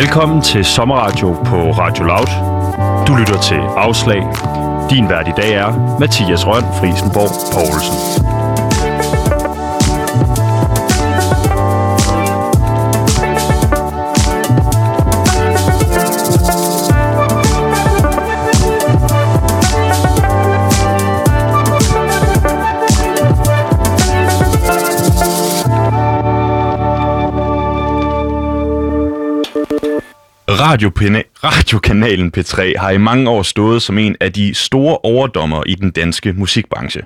Velkommen til Sommerradio på Radio Loud. Du lytter til Afslag. Din vært i dag er Mathias Røn Frisenborg Poulsen. Radiokanalen P3 har i mange år stået som en af de store overdommer i den danske musikbranche.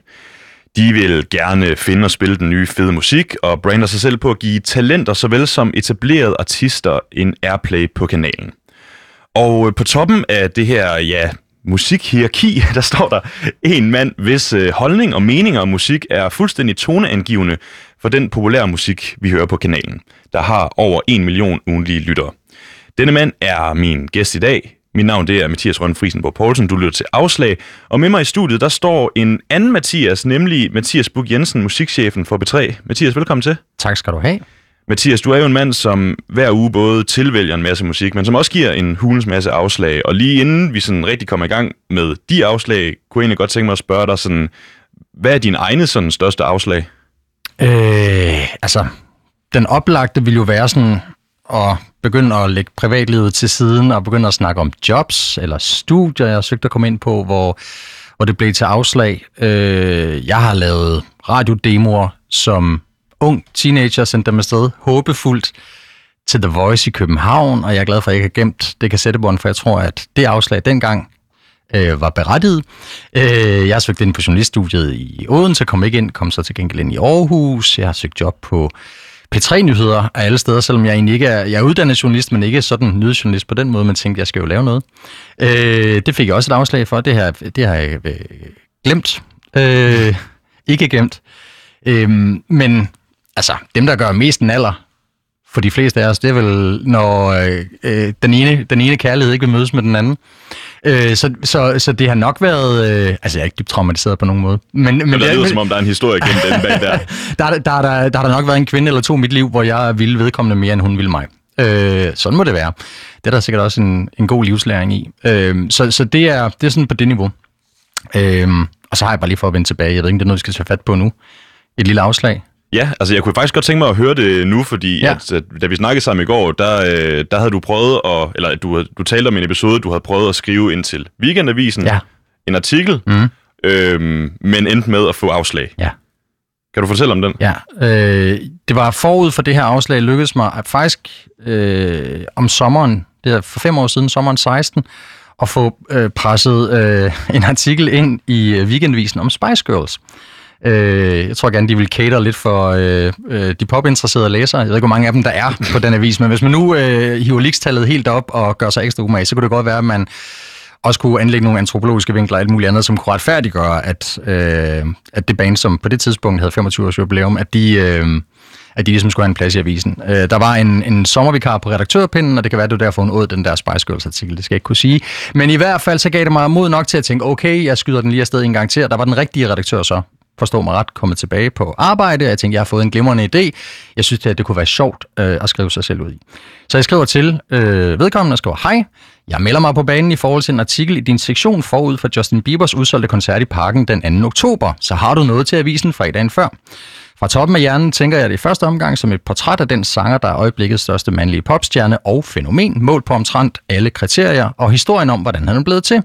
De vil gerne finde og spille den nye fede musik og brander sig selv på at give talenter såvel som etablerede artister en airplay på kanalen. Og øh, på toppen af det her, ja, musikhierarki, der står der en mand, hvis øh, holdning og meninger om musik er fuldstændig toneangivende for den populære musik, vi hører på kanalen, der har over en million ugenlige lyttere. Denne mand er min gæst i dag. Mit navn det er Mathias Rønne Friesenborg Poulsen. Du lytter til Afslag. Og med mig i studiet, der står en anden Mathias, nemlig Mathias Bug Jensen, musikchefen for B3. Mathias, velkommen til. Tak skal du have. Mathias, du er jo en mand, som hver uge både tilvælger en masse musik, men som også giver en hulens masse afslag. Og lige inden vi sådan rigtig kommer i gang med de afslag, kunne jeg egentlig godt tænke mig at spørge dig sådan, hvad er din egne sådan største afslag? Øh, altså, den oplagte vil jo være sådan at begynde at lægge privatlivet til siden og begynde at snakke om jobs eller studier, jeg har søgt at komme ind på, hvor, hvor det blev til afslag. Øh, jeg har lavet radiodemoer som ung teenager, sendt dem afsted håbefuldt til The Voice i København, og jeg er glad for, at jeg ikke har gemt det kassettebånd, for jeg tror, at det afslag dengang øh, var berettiget. Øh, jeg har søgt ind på journaliststudiet i Odense, kom ikke ind, kom så til gengæld ind i Aarhus. Jeg har søgt job på P3-nyheder af alle steder, selvom jeg egentlig ikke er, jeg er uddannet journalist, men ikke sådan nyhedsjournalist på den måde, man tænkte, jeg skal jo lave noget. Øh, det fik jeg også et afslag for, det har, det har jeg øh, glemt. Øh, ikke glemt. Øh, men altså, dem, der gør mest en alder, for de fleste af os, det er vel, når øh, øh den, ene, den ene kærlighed ikke vil mødes med den anden. Øh, så, så, så det har nok været... Øh, altså, jeg er ikke dybt traumatiseret på nogen måde. Men, men, men det lyder, som om der er en historie gennem den bag der. der, der, der, der har der nok været en kvinde eller to i mit liv, hvor jeg ville vedkommende mere, end hun ville mig. Øh, sådan må det være. Det er der sikkert også en, en god livslæring i. Øh, så så det, er, det er sådan på det niveau. Øh, og så har jeg bare lige for at vende tilbage. Jeg ved ikke, det er noget, vi skal tage fat på nu. Et lille afslag. Ja, altså jeg kunne faktisk godt tænke mig at høre det nu, fordi ja. at, at, da vi snakkede sammen i går, der, øh, der havde du prøvet at, eller du, du talte om en episode, du havde prøvet at skrive ind til Weekendavisen, ja. en artikel, mm. øhm, men endte med at få afslag. Ja. Kan du fortælle om den? Ja, øh, det var forud for det her afslag lykkedes mig at faktisk øh, om sommeren, det er for fem år siden, sommeren 16, at få øh, presset øh, en artikel ind i øh, Weekendavisen om Spice Girls. Øh, jeg tror gerne, de vil cater lidt for øh, øh, de popinteresserede læsere. Jeg ved ikke, hvor mange af dem der er på den avis, men hvis man nu øh, hiver likstallet helt op og gør sig ekstra umage, så kunne det godt være, at man også kunne anlægge nogle antropologiske vinkler og alt muligt andet, som kunne retfærdiggøre, at, øh, at det band, som på det tidspunkt havde 25 års jubilæum, at de... Øh, at de ligesom skulle have en plads i avisen. Øh, der var en, en sommervikar på redaktørpinden, og det kan være, at du derfor hun åd den der Spice Girls artikel, det skal jeg ikke kunne sige. Men i hvert fald så gav det mig mod nok til at tænke, okay, jeg skyder den lige afsted en gang til, og der var den rigtige redaktør så forstå mig ret, kommet tilbage på arbejde. og Jeg tænkte, jeg har fået en glimrende idé. Jeg synes, det, at det kunne være sjovt øh, at skrive sig selv ud i. Så jeg skriver til øh, vedkommende og skriver, hej, jeg melder mig på banen i forhold til en artikel i din sektion forud for Justin Biebers udsolgte koncert i parken den 2. oktober. Så har du noget til avisen fredagen før. Fra toppen af hjernen tænker jeg det i første omgang som et portræt af den sanger, der er øjeblikkets største mandlige popstjerne og fænomen, målt på omtrent alle kriterier og historien om, hvordan han er blevet til.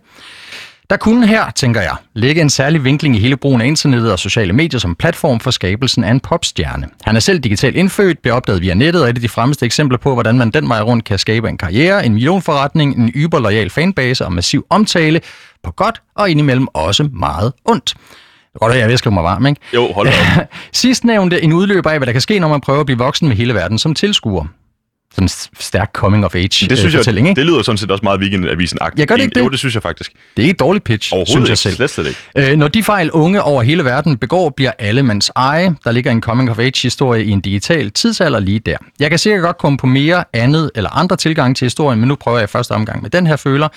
Der kunne her, tænker jeg, ligge en særlig vinkling i hele brugen af internettet og sociale medier som platform for skabelsen af en popstjerne. Han er selv digitalt indfødt, blev opdaget via nettet og et af de fremmeste eksempler på, hvordan man den vej rundt kan skabe en karriere, en millionforretning, en yberlojal fanbase og massiv omtale, på godt og indimellem også meget ondt. Er godt, jeg er skrive mig varm, ikke? Jo, hold da Sidst nævnte en udløber af, hvad der kan ske, når man prøver at blive voksen med hele verden som tilskuer sådan stærk coming of age det synes jeg, ikke? Det lyder sådan set også meget weekendavisen -agtigt. Jeg gør det ikke det? Jo, det synes jeg faktisk. Det er ikke et dårligt pitch, synes jeg selv. Slet, slet ikke. Øh, når de fejl unge over hele verden begår, bliver alle mands eje. Der ligger en coming of age historie i en digital tidsalder lige der. Jeg kan sikkert godt komme på mere andet eller andre tilgang til historien, men nu prøver jeg første omgang med den her føler.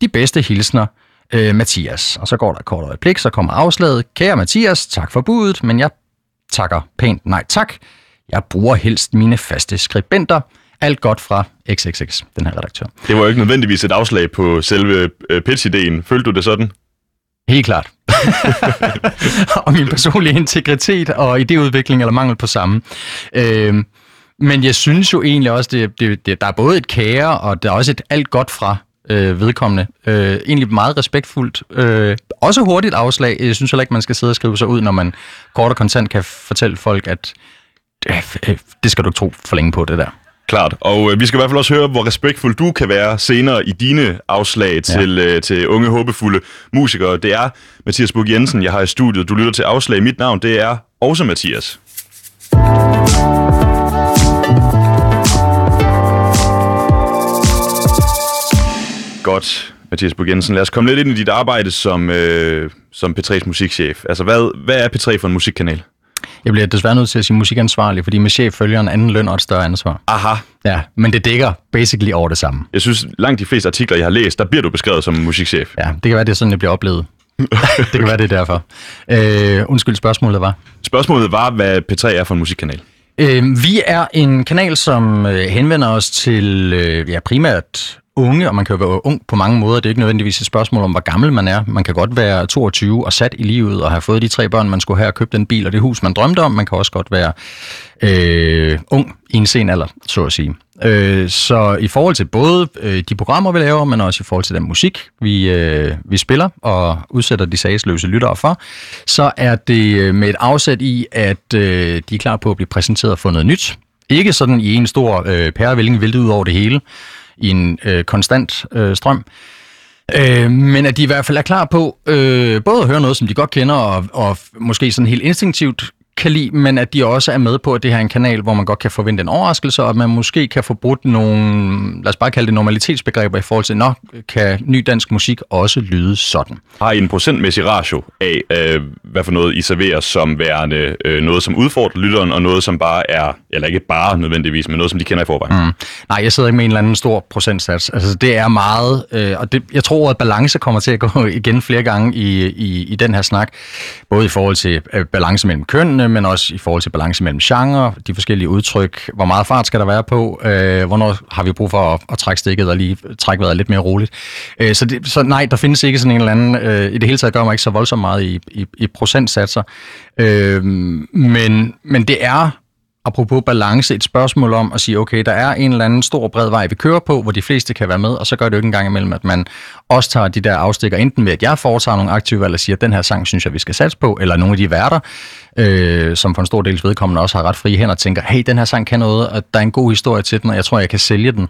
De bedste hilsner, øh, Mathias. Og så går der et kort øjeblik, så kommer afslaget. Kære Mathias, tak for budet, men jeg takker pænt nej tak. Jeg bruger helst mine faste skribenter alt godt fra XXX, den her redaktør. Det var jo ikke nødvendigvis et afslag på selve øh, pitch-ideen. Følte du det sådan? Helt klart. og min personlige integritet og idéudvikling eller mangel på samme. Øh, men jeg synes jo egentlig også, det, det, det, der er både et kære, og der er også et alt godt fra øh, vedkommende. Øh, egentlig meget respektfuldt. Øh, også hurtigt afslag. Jeg synes heller ikke, man skal sidde og skrive sig ud, når man kort og kontant kan fortælle folk, at øh, øh det skal du ikke tro for længe på, det der. Klart, og øh, vi skal i hvert fald også høre, hvor respektfuld du kan være senere i dine afslag til, ja. øh, til unge, håbefulde musikere. Det er Mathias Bug Jensen, jeg har i studiet. Du lytter til afslag. Mit navn, det er også Mathias. Godt, Mathias Bug Jensen. Lad os komme lidt ind i dit arbejde som, øh, som P3's musikchef. Altså, hvad, hvad er P3 for en musikkanal? Jeg bliver desværre nødt til at sige musikansvarlig, fordi med chef følger en anden løn og et større ansvar. Aha. Ja, men det dækker basically over det samme. Jeg synes, langt de fleste artikler, jeg har læst, der bliver du beskrevet som musikchef. Ja, det kan være, det er sådan, det bliver oplevet. det kan være, det er derfor. Øh, undskyld, spørgsmålet var? Spørgsmålet var, hvad P3 er for en musikkanal. Øh, vi er en kanal, som øh, henvender os til øh, ja, primært unge, og man kan jo være ung på mange måder. Det er ikke nødvendigvis et spørgsmål om, hvor gammel man er. Man kan godt være 22 og sat i livet og have fået de tre børn, man skulle have, og købt den bil og det hus, man drømte om. Man kan også godt være øh, ung i en sen alder, så at sige. Øh, så i forhold til både øh, de programmer, vi laver, men også i forhold til den musik, vi, øh, vi spiller og udsætter de sagsløse lyttere for, så er det øh, med et afsæt i, at øh, de er klar på at blive præsenteret for noget nyt. Ikke sådan i en stor øh, pærevælling væltet ud over det hele, i en øh, konstant øh, strøm. Øh, men at de i hvert fald er klar på øh, både at høre noget, som de godt kender, og, og måske sådan helt instinktivt kan lide, men at de også er med på, at det her er en kanal, hvor man godt kan forvente en overraskelse, og at man måske kan få brudt nogle, lad os bare kalde det normalitetsbegreber i forhold til, nå, kan ny dansk musik også lyde sådan? Har I en procentmæssig ratio af, øh, hvad for noget I serverer som værende øh, noget, som udfordrer lytteren, og noget, som bare er, eller ikke bare nødvendigvis, men noget, som de kender i forvejen? Mm. Nej, jeg sidder ikke med en eller anden stor procentsats. Altså, det er meget, øh, og det, jeg tror, at balance kommer til at gå igen flere gange i, i, i den her snak, både i forhold til øh, balance mellem kønnene, men også i forhold til balance mellem genre, de forskellige udtryk, hvor meget fart skal der være på, øh, hvornår har vi brug for at, at trække stikket og lige trække vejret lidt mere roligt. Øh, så, det, så nej, der findes ikke sådan en eller anden, øh, i det hele taget gør mig ikke så voldsomt meget i, i, i procentsatser, øh, men, men det er apropos balance, et spørgsmål om at sige, okay, der er en eller anden stor bred vej, vi kører på, hvor de fleste kan være med, og så gør det jo ikke engang imellem, at man også tager de der afstikker, enten med, at jeg foretager nogle aktive eller siger, at den her sang synes jeg, vi skal satse på, eller nogle af de værter, øh, som for en stor del vedkommende også har ret frie hænder, tænker, hey, den her sang kan noget, og der er en god historie til den, og jeg tror, jeg kan sælge den.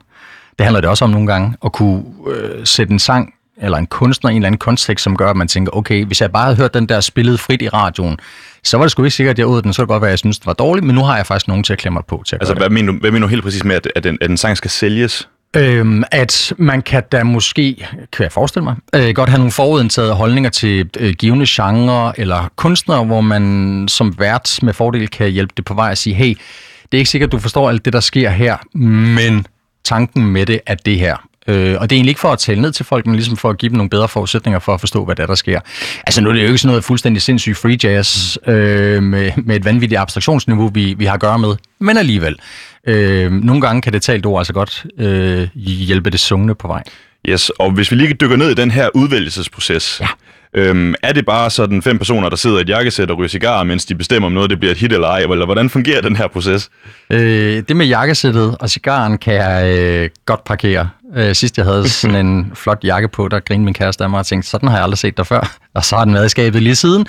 Det handler det også om nogle gange, at kunne øh, sætte en sang eller en kunstner i en eller anden kontekst, som gør, at man tænker, okay, hvis jeg bare havde hørt den der spillet frit i radioen, så var det sgu ikke sikkert, at jeg ud den. Så det godt være, at jeg synes, det var dårligt, men nu har jeg faktisk nogen til at klemme mig på. Til at altså, hvad mener, du, hvad mener du helt præcis med, at, at, den, at den sang skal sælges? Øhm, at man kan da måske, kan jeg forestille mig, øh, godt have nogle forudindtaget holdninger til øh, givende genre eller kunstnere, hvor man som vært med fordel kan hjælpe det på vej at sige, hey, det er ikke sikkert, du forstår alt det, der sker her, men tanken med det er det her. Øh, og det er egentlig ikke for at tale ned til folk, men ligesom for at give dem nogle bedre forudsætninger for at forstå, hvad der, er, der sker. Altså nu er det jo ikke sådan noget fuldstændig sindssygt free jazz øh, med, med et vanvittigt abstraktionsniveau, vi, vi har at gøre med, men alligevel. Øh, nogle gange kan det talt ord altså godt øh, hjælpe det sungne på vej. Yes, og hvis vi lige dykker ned i den her udvælgelsesproces, ja. Øhm, er det bare sådan fem personer, der sidder i et jakkesæt og ryger cigarer, mens de bestemmer, om noget det bliver et hit eller ej? Eller hvordan fungerer den her proces? Øh, det med jakkesættet og cigaren kan jeg øh, godt parkere. Øh, sidst jeg havde sådan en flot jakke på, der grinede min kæreste af mig og tænkte, sådan har jeg aldrig set dig før. Og så har den været i skabet lige siden.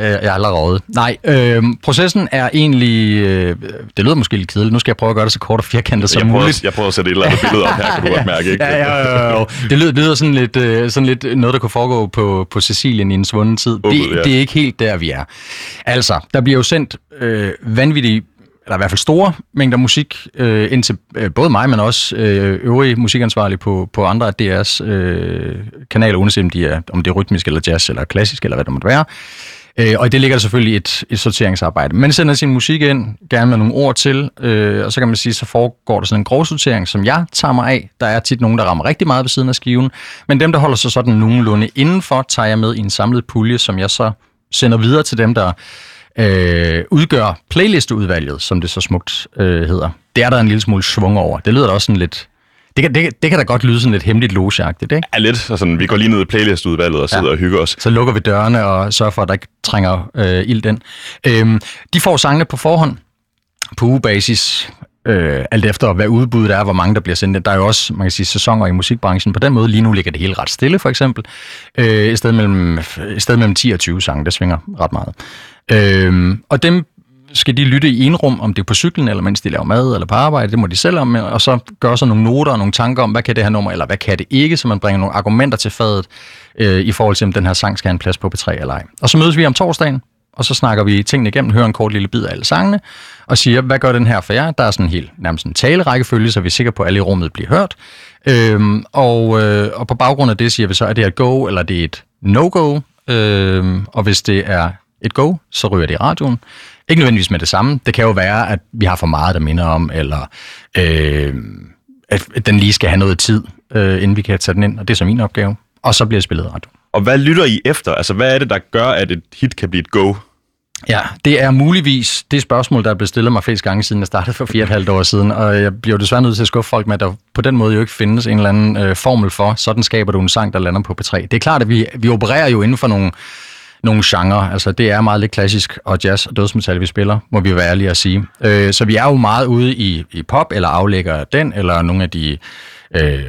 Øh, jeg har aldrig rådet. Nej, øh, processen er egentlig... Øh, det lyder måske lidt kedeligt. Nu skal jeg prøve at gøre det så kort og firkantet som jeg prøver, muligt. Jeg prøver at sætte et eller andet billede op her, kan du godt mærke, ikke? ja, ja, ja, ja. Det lyder, det lyder sådan, lidt, øh, sådan lidt noget, der kunne foregå på, på Sicilien i en svunden tid. Det, ja. det er ikke helt der, vi er. Altså, der bliver jo sendt øh, vanvittige eller i hvert fald store mængder musik øh, ind til øh, både mig, men også øh, øvrige musikansvarlige på, på andre af DR's øh, kanaler, uanset om, de er, om det er rytmisk eller jazz eller klassisk eller hvad det måtte være. Øh, og i det ligger der selvfølgelig et, et sorteringsarbejde. Man sender sin musik ind, gerne med nogle ord til, øh, og så kan man sige, så foregår der sådan en grov sortering, som jeg tager mig af. Der er tit nogen, der rammer rigtig meget ved siden af skiven, men dem, der holder sig sådan nogenlunde indenfor, tager jeg med i en samlet pulje, som jeg så sender videre til dem, der øh, udgør playlisteudvalget, som det så smukt øh, hedder. Det er der en lille smule svung over. Det lyder da også sådan lidt... Det kan, det, det kan da godt lyde sådan lidt hemmeligt logeagtigt, ikke? Ja, lidt. Så sådan, vi går lige ned i playlistudvalget og sidder ja. og hygger os. Så lukker vi dørene og sørger for, at der ikke trænger øh, ild den. Øhm, de får sangene på forhånd på ugebasis, øh, alt efter hvad udbuddet er, hvor mange der bliver sendt. Der er jo også, man kan sige, sæsoner i musikbranchen. På den måde, lige nu ligger det hele ret stille, for eksempel. Øh, et, sted mellem, et sted mellem 10 og 20 sange, det svinger ret meget. Øh, og dem skal de lytte i en rum, om det er på cyklen, eller mens de laver mad, eller på arbejde, det må de selv om, og så gøre sig nogle noter og nogle tanker om, hvad kan det her nummer, eller hvad kan det ikke, så man bringer nogle argumenter til fadet øh, i forhold til, om den her sang skal have en plads på P3 eller ej. Og så mødes vi om torsdagen, og så snakker vi tingene igennem, hører en kort lille bid af alle sangene, og siger, hvad gør den her for jer? Der er sådan en helt nærmest en talerækkefølge, så vi er sikre på, at alle i rummet bliver hørt. Øhm, og, øh, og på baggrund af det siger vi så, er det et go, eller det er et no-go? Øhm, og hvis det er et go, så ryger det i radioen. Ikke nødvendigvis med det samme. Det kan jo være, at vi har for meget, der minder om, eller øh, at den lige skal have noget tid, øh, inden vi kan tage den ind, og det er så min opgave. Og så bliver det spillet radioen. Og hvad lytter I efter? Altså, hvad er det, der gør, at et hit kan blive et go? Ja, det er muligvis det spørgsmål, der er blevet stillet mig flest gange, siden jeg startede for fire og et halvt år siden, og jeg bliver desværre nødt til at skuffe folk med, at der på den måde jo ikke findes en eller anden øh, formel for, sådan skaber du en sang, der lander på P3. Det er klart, at vi, vi opererer jo inden for nogle, nogle genrer, altså det er meget lidt klassisk, og jazz og dødsmetal, vi spiller, må vi være ærlige at sige. Øh, så vi er jo meget ude i, i pop, eller aflægger den, eller nogle af de... Øh,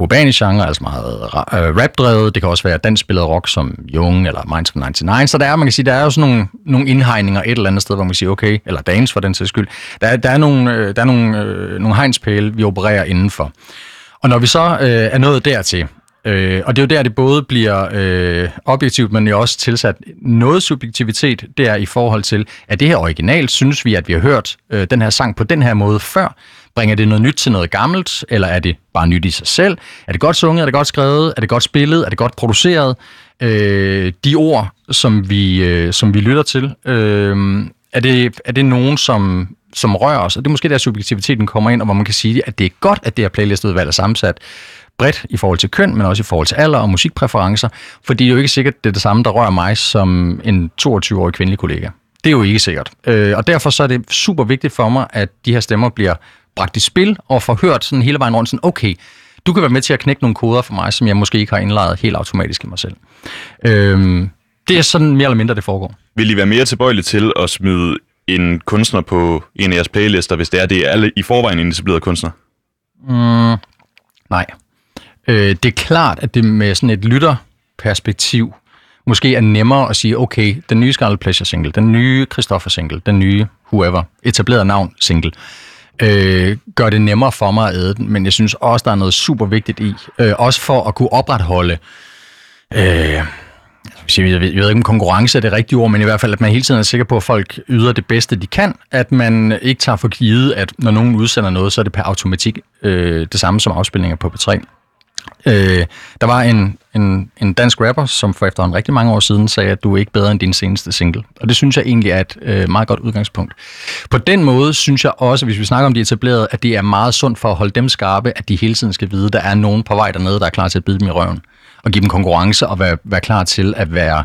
urbane genre, altså meget rapdrevet. Øh, rap-drevet. Det kan også være dansspillet rock som Jung eller Minds from 99. Så der er, man kan sige, der er jo sådan nogle, nogle indhegninger et eller andet sted, hvor man kan sige, okay, eller dance for den sags skyld. Der, der er nogle, øh, der er nogle, øh, nogle hegnspæle, vi opererer indenfor. Og når vi så øh, er nået dertil, Øh, og det er jo der, det både bliver øh, objektivt, men jo også tilsat noget subjektivitet. Det er i forhold til, at det her originalt, synes vi, at vi har hørt øh, den her sang på den her måde før. Bringer det noget nyt til noget gammelt, eller er det bare nyt i sig selv? Er det godt sunget? Er det godt skrevet? Er det godt spillet? Er det godt produceret? Øh, de ord, som vi, øh, som vi lytter til, øh, er, det, er det nogen, som, som rører os? Og det er måske der, subjektiviteten kommer ind, og hvor man kan sige, at det er godt, at det her playlistudvalg er sammensat bredt i forhold til køn, men også i forhold til alder og musikpræferencer, fordi det er jo ikke sikkert, det er det samme, der rører mig som en 22-årig kvindelig kollega. Det er jo ikke sikkert. Øh, og derfor så er det super vigtigt for mig, at de her stemmer bliver bragt i spil og får hørt sådan hele vejen rundt, sådan, okay, du kan være med til at knække nogle koder for mig, som jeg måske ikke har indlejet helt automatisk i mig selv. Øh, det er sådan mere eller mindre, det foregår. Vil I være mere tilbøjelige til at smide en kunstner på en af jeres playlister, hvis det er, det er alle i forvejen en etablerede kunstner? Mm, nej. Øh, det er klart, at det med sådan et lytterperspektiv måske er nemmere at sige, okay, den nye Scarlet Pleasure single, den nye Christoffer single, den nye whoever, etableret navn single, øh, gør det nemmere for mig at æde den, men jeg synes også, der er noget super vigtigt i, øh, også for at kunne opretholde øh, altså, jeg ved, jeg ved ikke, om konkurrence er det rigtige ord, men i hvert fald, at man hele tiden er sikker på, at folk yder det bedste, de kan. At man ikke tager for givet, at når nogen udsender noget, så er det per automatik øh, det samme som afspilninger på P3. Øh, der var en, en, en dansk rapper, som for efterhånden rigtig mange år siden sagde, at du er ikke bedre end din seneste single. Og det synes jeg egentlig er et øh, meget godt udgangspunkt. På den måde synes jeg også, hvis vi snakker om de etablerede, at det er meget sundt for at holde dem skarpe, at de hele tiden skal vide, at der er nogen på vej dernede, der er klar til at bide dem i røven. Og give dem konkurrence og være, være klar til at være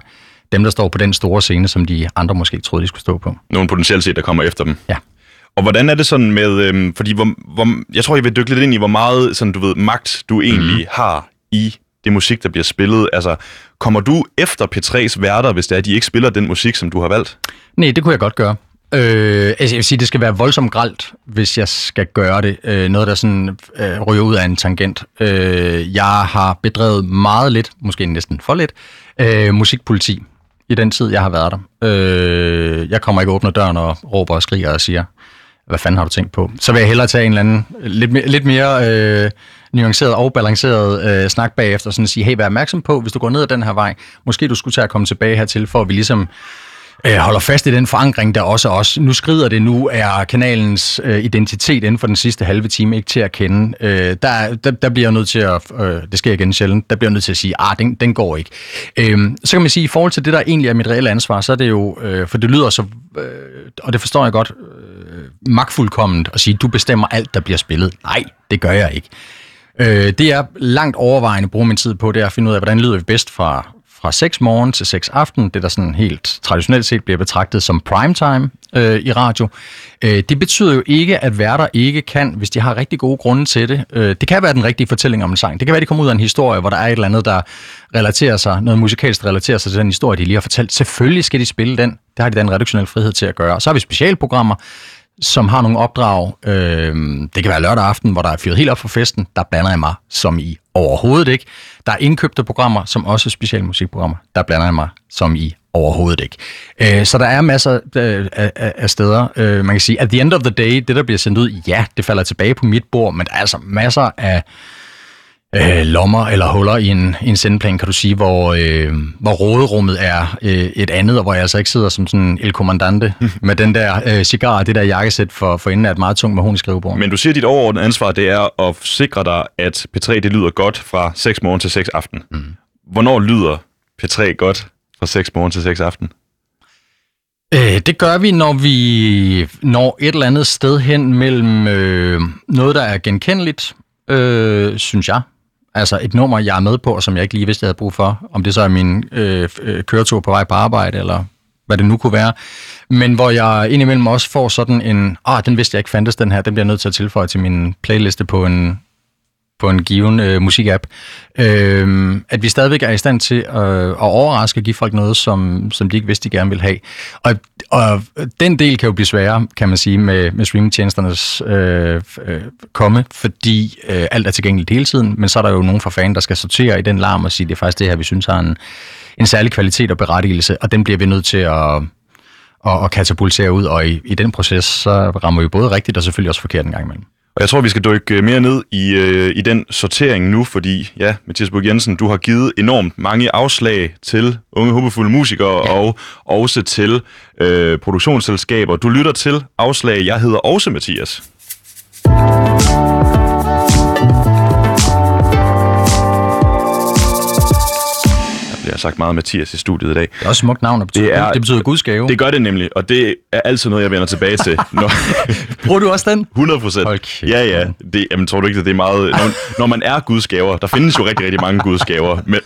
dem, der står på den store scene, som de andre måske ikke troede, de skulle stå på. Nogen potentielt set, der kommer efter dem. Ja. Og hvordan er det sådan med, øhm, fordi hvor, hvor, jeg tror, jeg vil dykke lidt ind i, hvor meget sådan, du ved, magt du egentlig mm. har i det musik, der bliver spillet. Altså, kommer du efter P3's værter, hvis det er, at de ikke spiller den musik, som du har valgt? Nej, det kunne jeg godt gøre. Øh, altså jeg vil sige, det skal være voldsomt gralt, hvis jeg skal gøre det. Øh, noget, der sådan øh, ryger ud af en tangent. Øh, jeg har bedrevet meget lidt, måske næsten for lidt, øh, musikpoliti i den tid, jeg har været der. Øh, jeg kommer ikke åbne døren og råber og skriger og siger, hvad fanden har du tænkt på? Så vil jeg hellere tage en eller anden lidt mere, lidt mere øh, nuanceret og balanceret øh, snak bagefter, sådan at sige, hey, vær opmærksom på, hvis du går ned ad den her vej, måske du skulle tage at komme tilbage hertil, for at vi ligesom øh, holder fast i den forankring, der også er os. Nu skrider det, nu er kanalens øh, identitet inden for den sidste halve time ikke til at kende. Øh, der, der, der bliver jeg nødt til at, øh, det sker igen sjældent, der bliver jeg nødt til at sige, ah, den, den går ikke. Øh, så kan man sige, i forhold til det, der egentlig er mit reelle ansvar, så er det jo, øh, for det lyder så, øh, og det forstår jeg godt, øh, Øh, magtfuldkomment at sige, du bestemmer alt, der bliver spillet. Nej, det gør jeg ikke. Øh, det er langt overvejende bruger min tid på, det er at finde ud af, hvordan lyder vi bedst fra fra 6 morgen til 6 aften, det der sådan helt traditionelt set bliver betragtet som primetime øh, i radio. Øh, det betyder jo ikke, at værter ikke kan, hvis de har rigtig gode grunde til det. Øh, det kan være den rigtige fortælling om en sang. Det kan være, at de kommer ud af en historie, hvor der er et eller andet, der relaterer sig, noget musikalsk relaterer sig til den historie, de lige har fortalt. Selvfølgelig skal de spille den. Det har de den redaktionelle frihed til at gøre. Så har vi specialprogrammer, som har nogle opdrag. Øh, det kan være lørdag aften, hvor der er fyret helt op for festen. Der blander jeg mig som i overhovedet ikke. Der er indkøbte programmer, som også er specialmusikprogrammer. Der blander jeg mig som i overhovedet ikke. Øh, så der er masser øh, af, af steder. Øh, man kan sige, at the end of the day, det der bliver sendt ud, ja, det falder tilbage på mit bord, men der er altså masser af øh, lommer eller huller i en, en sendeplan, kan du sige, hvor, øh, hvor råderummet er øh, et andet, og hvor jeg altså ikke sidder som sådan el kommandante med den der øh, cigar og det der jakkesæt for, for inden af et meget tungt mahon i skrivebord. Men du siger, at dit overordnede ansvar, det er at sikre dig, at P3 det lyder godt fra 6 morgen til 6 aften. Mm. Hvornår lyder P3 godt fra 6 morgen til 6 aften? Øh, det gør vi, når vi når et eller andet sted hen mellem øh, noget, der er genkendeligt, øh, synes jeg, altså et nummer, jeg er med på, som jeg ikke lige vidste, jeg havde brug for. Om det så er min øh, øh, køretur på vej på arbejde, eller hvad det nu kunne være. Men hvor jeg indimellem også får sådan en, ah, den vidste jeg ikke fandtes, den her, den bliver jeg nødt til at tilføje til min playliste på en, på en given øh, musikapp, øh, at vi stadigvæk er i stand til at, at overraske og give folk noget, som, som de ikke vidste, de gerne ville have. Og, og den del kan jo blive sværere, kan man sige, med, med streamingtjenesternes øh, øh, komme, fordi øh, alt er tilgængeligt hele tiden, men så er der jo nogen fra fan, der skal sortere i den larm og sige, det er faktisk det her, vi synes har en, en særlig kvalitet og berettigelse, og den bliver vi nødt til at og, og katapultere ud, og i, i den proces, så rammer vi både rigtigt og selvfølgelig også forkert en gang imellem. Og jeg tror, vi skal dykke mere ned i, øh, i den sortering nu, fordi ja, Mathias Bug Jensen, du har givet enormt mange afslag til unge håbefulde musikere ja. og også til øh, produktionsselskaber. Du lytter til afslag. Jeg hedder også Mathias. Bliver sagt meget Mathias i studiet i dag. Det er også et smukt navn, og betyder, det, er, det betyder Guds gave. Det gør det nemlig, og det er altid noget, jeg vender tilbage til. Når Bruger du også den? 100 procent. Okay. Ja, ja. Det, jamen, tror du ikke, det er meget... Når, når man er Guds gaver, der findes jo rigtig, rigtig mange Guds gaver. Men...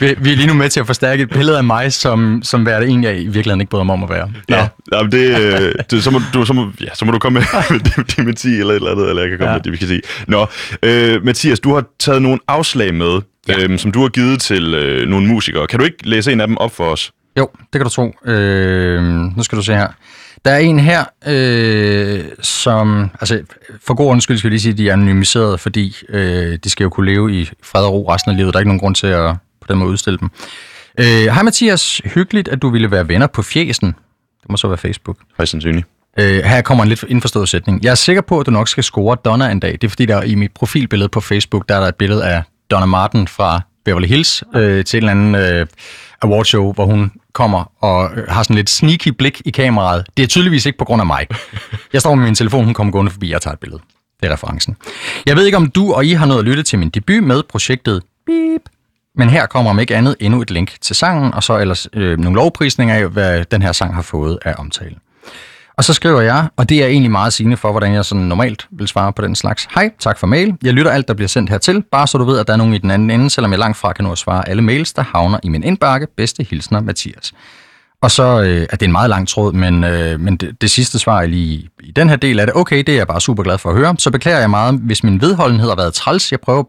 vi, vi er lige nu med til at forstærke et billede af mig, som, som hvad det egentlig, jeg i virkeligheden ikke bryder mig om at være. Nå. Ja, jamen det, øh, det, så, må, du, så, må, ja, så må du komme med dementi eller et eller andet, eller jeg kan komme ja. med det, vi kan sige. Nå, øh, Mathias, du har taget nogle afslag med ja. øhm, som du har givet til øh, nogle musikere. Kan du ikke læse en af dem op for os? Jo, det kan du tro. Øh, nu skal du se her. Der er en her, øh, som... Altså, for god undskyld skal jeg lige sige, at de er anonymiseret, fordi øh, de skal jo kunne leve i fred og ro resten af livet. Der er ikke nogen grund til at på den måde udstille dem. Øh, Hej Mathias, hyggeligt, at du ville være venner på fjesen. Det må så være Facebook. Højst sandsynligt. Øh, her kommer en lidt indforstået sætning. Jeg er sikker på, at du nok skal score Donna en dag. Det er fordi, der i mit profilbillede på Facebook, der er der et billede af Donna Martin fra Beverly Hills øh, til en eller anden øh, awardshow, hvor hun kommer og øh, har sådan lidt sneaky blik i kameraet. Det er tydeligvis ikke på grund af mig. Jeg står med min telefon, hun kommer gående forbi, jeg tager et billede. Det er referencen. Jeg ved ikke, om du og I har nået at lytte til min debut med projektet Beep. Men her kommer om ikke andet endnu et link til sangen, og så ellers øh, nogle lovprisninger af, hvad den her sang har fået af omtale. Og så skriver jeg, og det er egentlig meget sigende for, hvordan jeg sådan normalt vil svare på den slags. Hej, tak for mail. Jeg lytter alt, der bliver sendt hertil, bare så du ved, at der er nogen i den anden ende, selvom jeg langt fra kan nå at svare alle mails, der havner i min indbakke. Bedste hilsner, Mathias. Og så øh, er det en meget lang tråd, men, øh, men det, det sidste svar er lige i den her del af det. Okay, det er jeg bare super glad for at høre. Så beklager jeg meget, hvis min vedholdenhed har været træls. Jeg prøver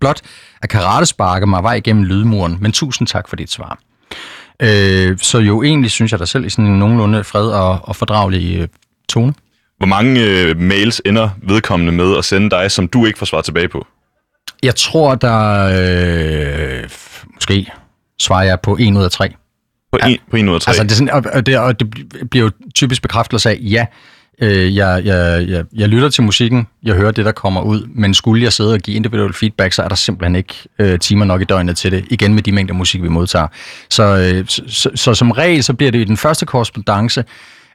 blot at karatesparke mig vej igennem lydmuren, men tusind tak for dit svar. Øh, så jo egentlig synes jeg da selv i sådan en nogenlunde fred og, og fordragelig øh, tone. Hvor mange øh, mails ender vedkommende med at sende dig, som du ikke får svar tilbage på? Jeg tror, der øh, måske svarer jeg på en ud af tre. På, en, ja. på en ud af tre? Altså, det, er sådan, og, det, og det bliver jo typisk bekræftelse af, ja, Øh, jeg, jeg, jeg, jeg lytter til musikken, jeg hører det, der kommer ud, men skulle jeg sidde og give individuel feedback, så er der simpelthen ikke øh, timer nok i døgnet til det, igen med de mængder musik, vi modtager. Så, øh, så, så, så som regel, så bliver det i den første korrespondence,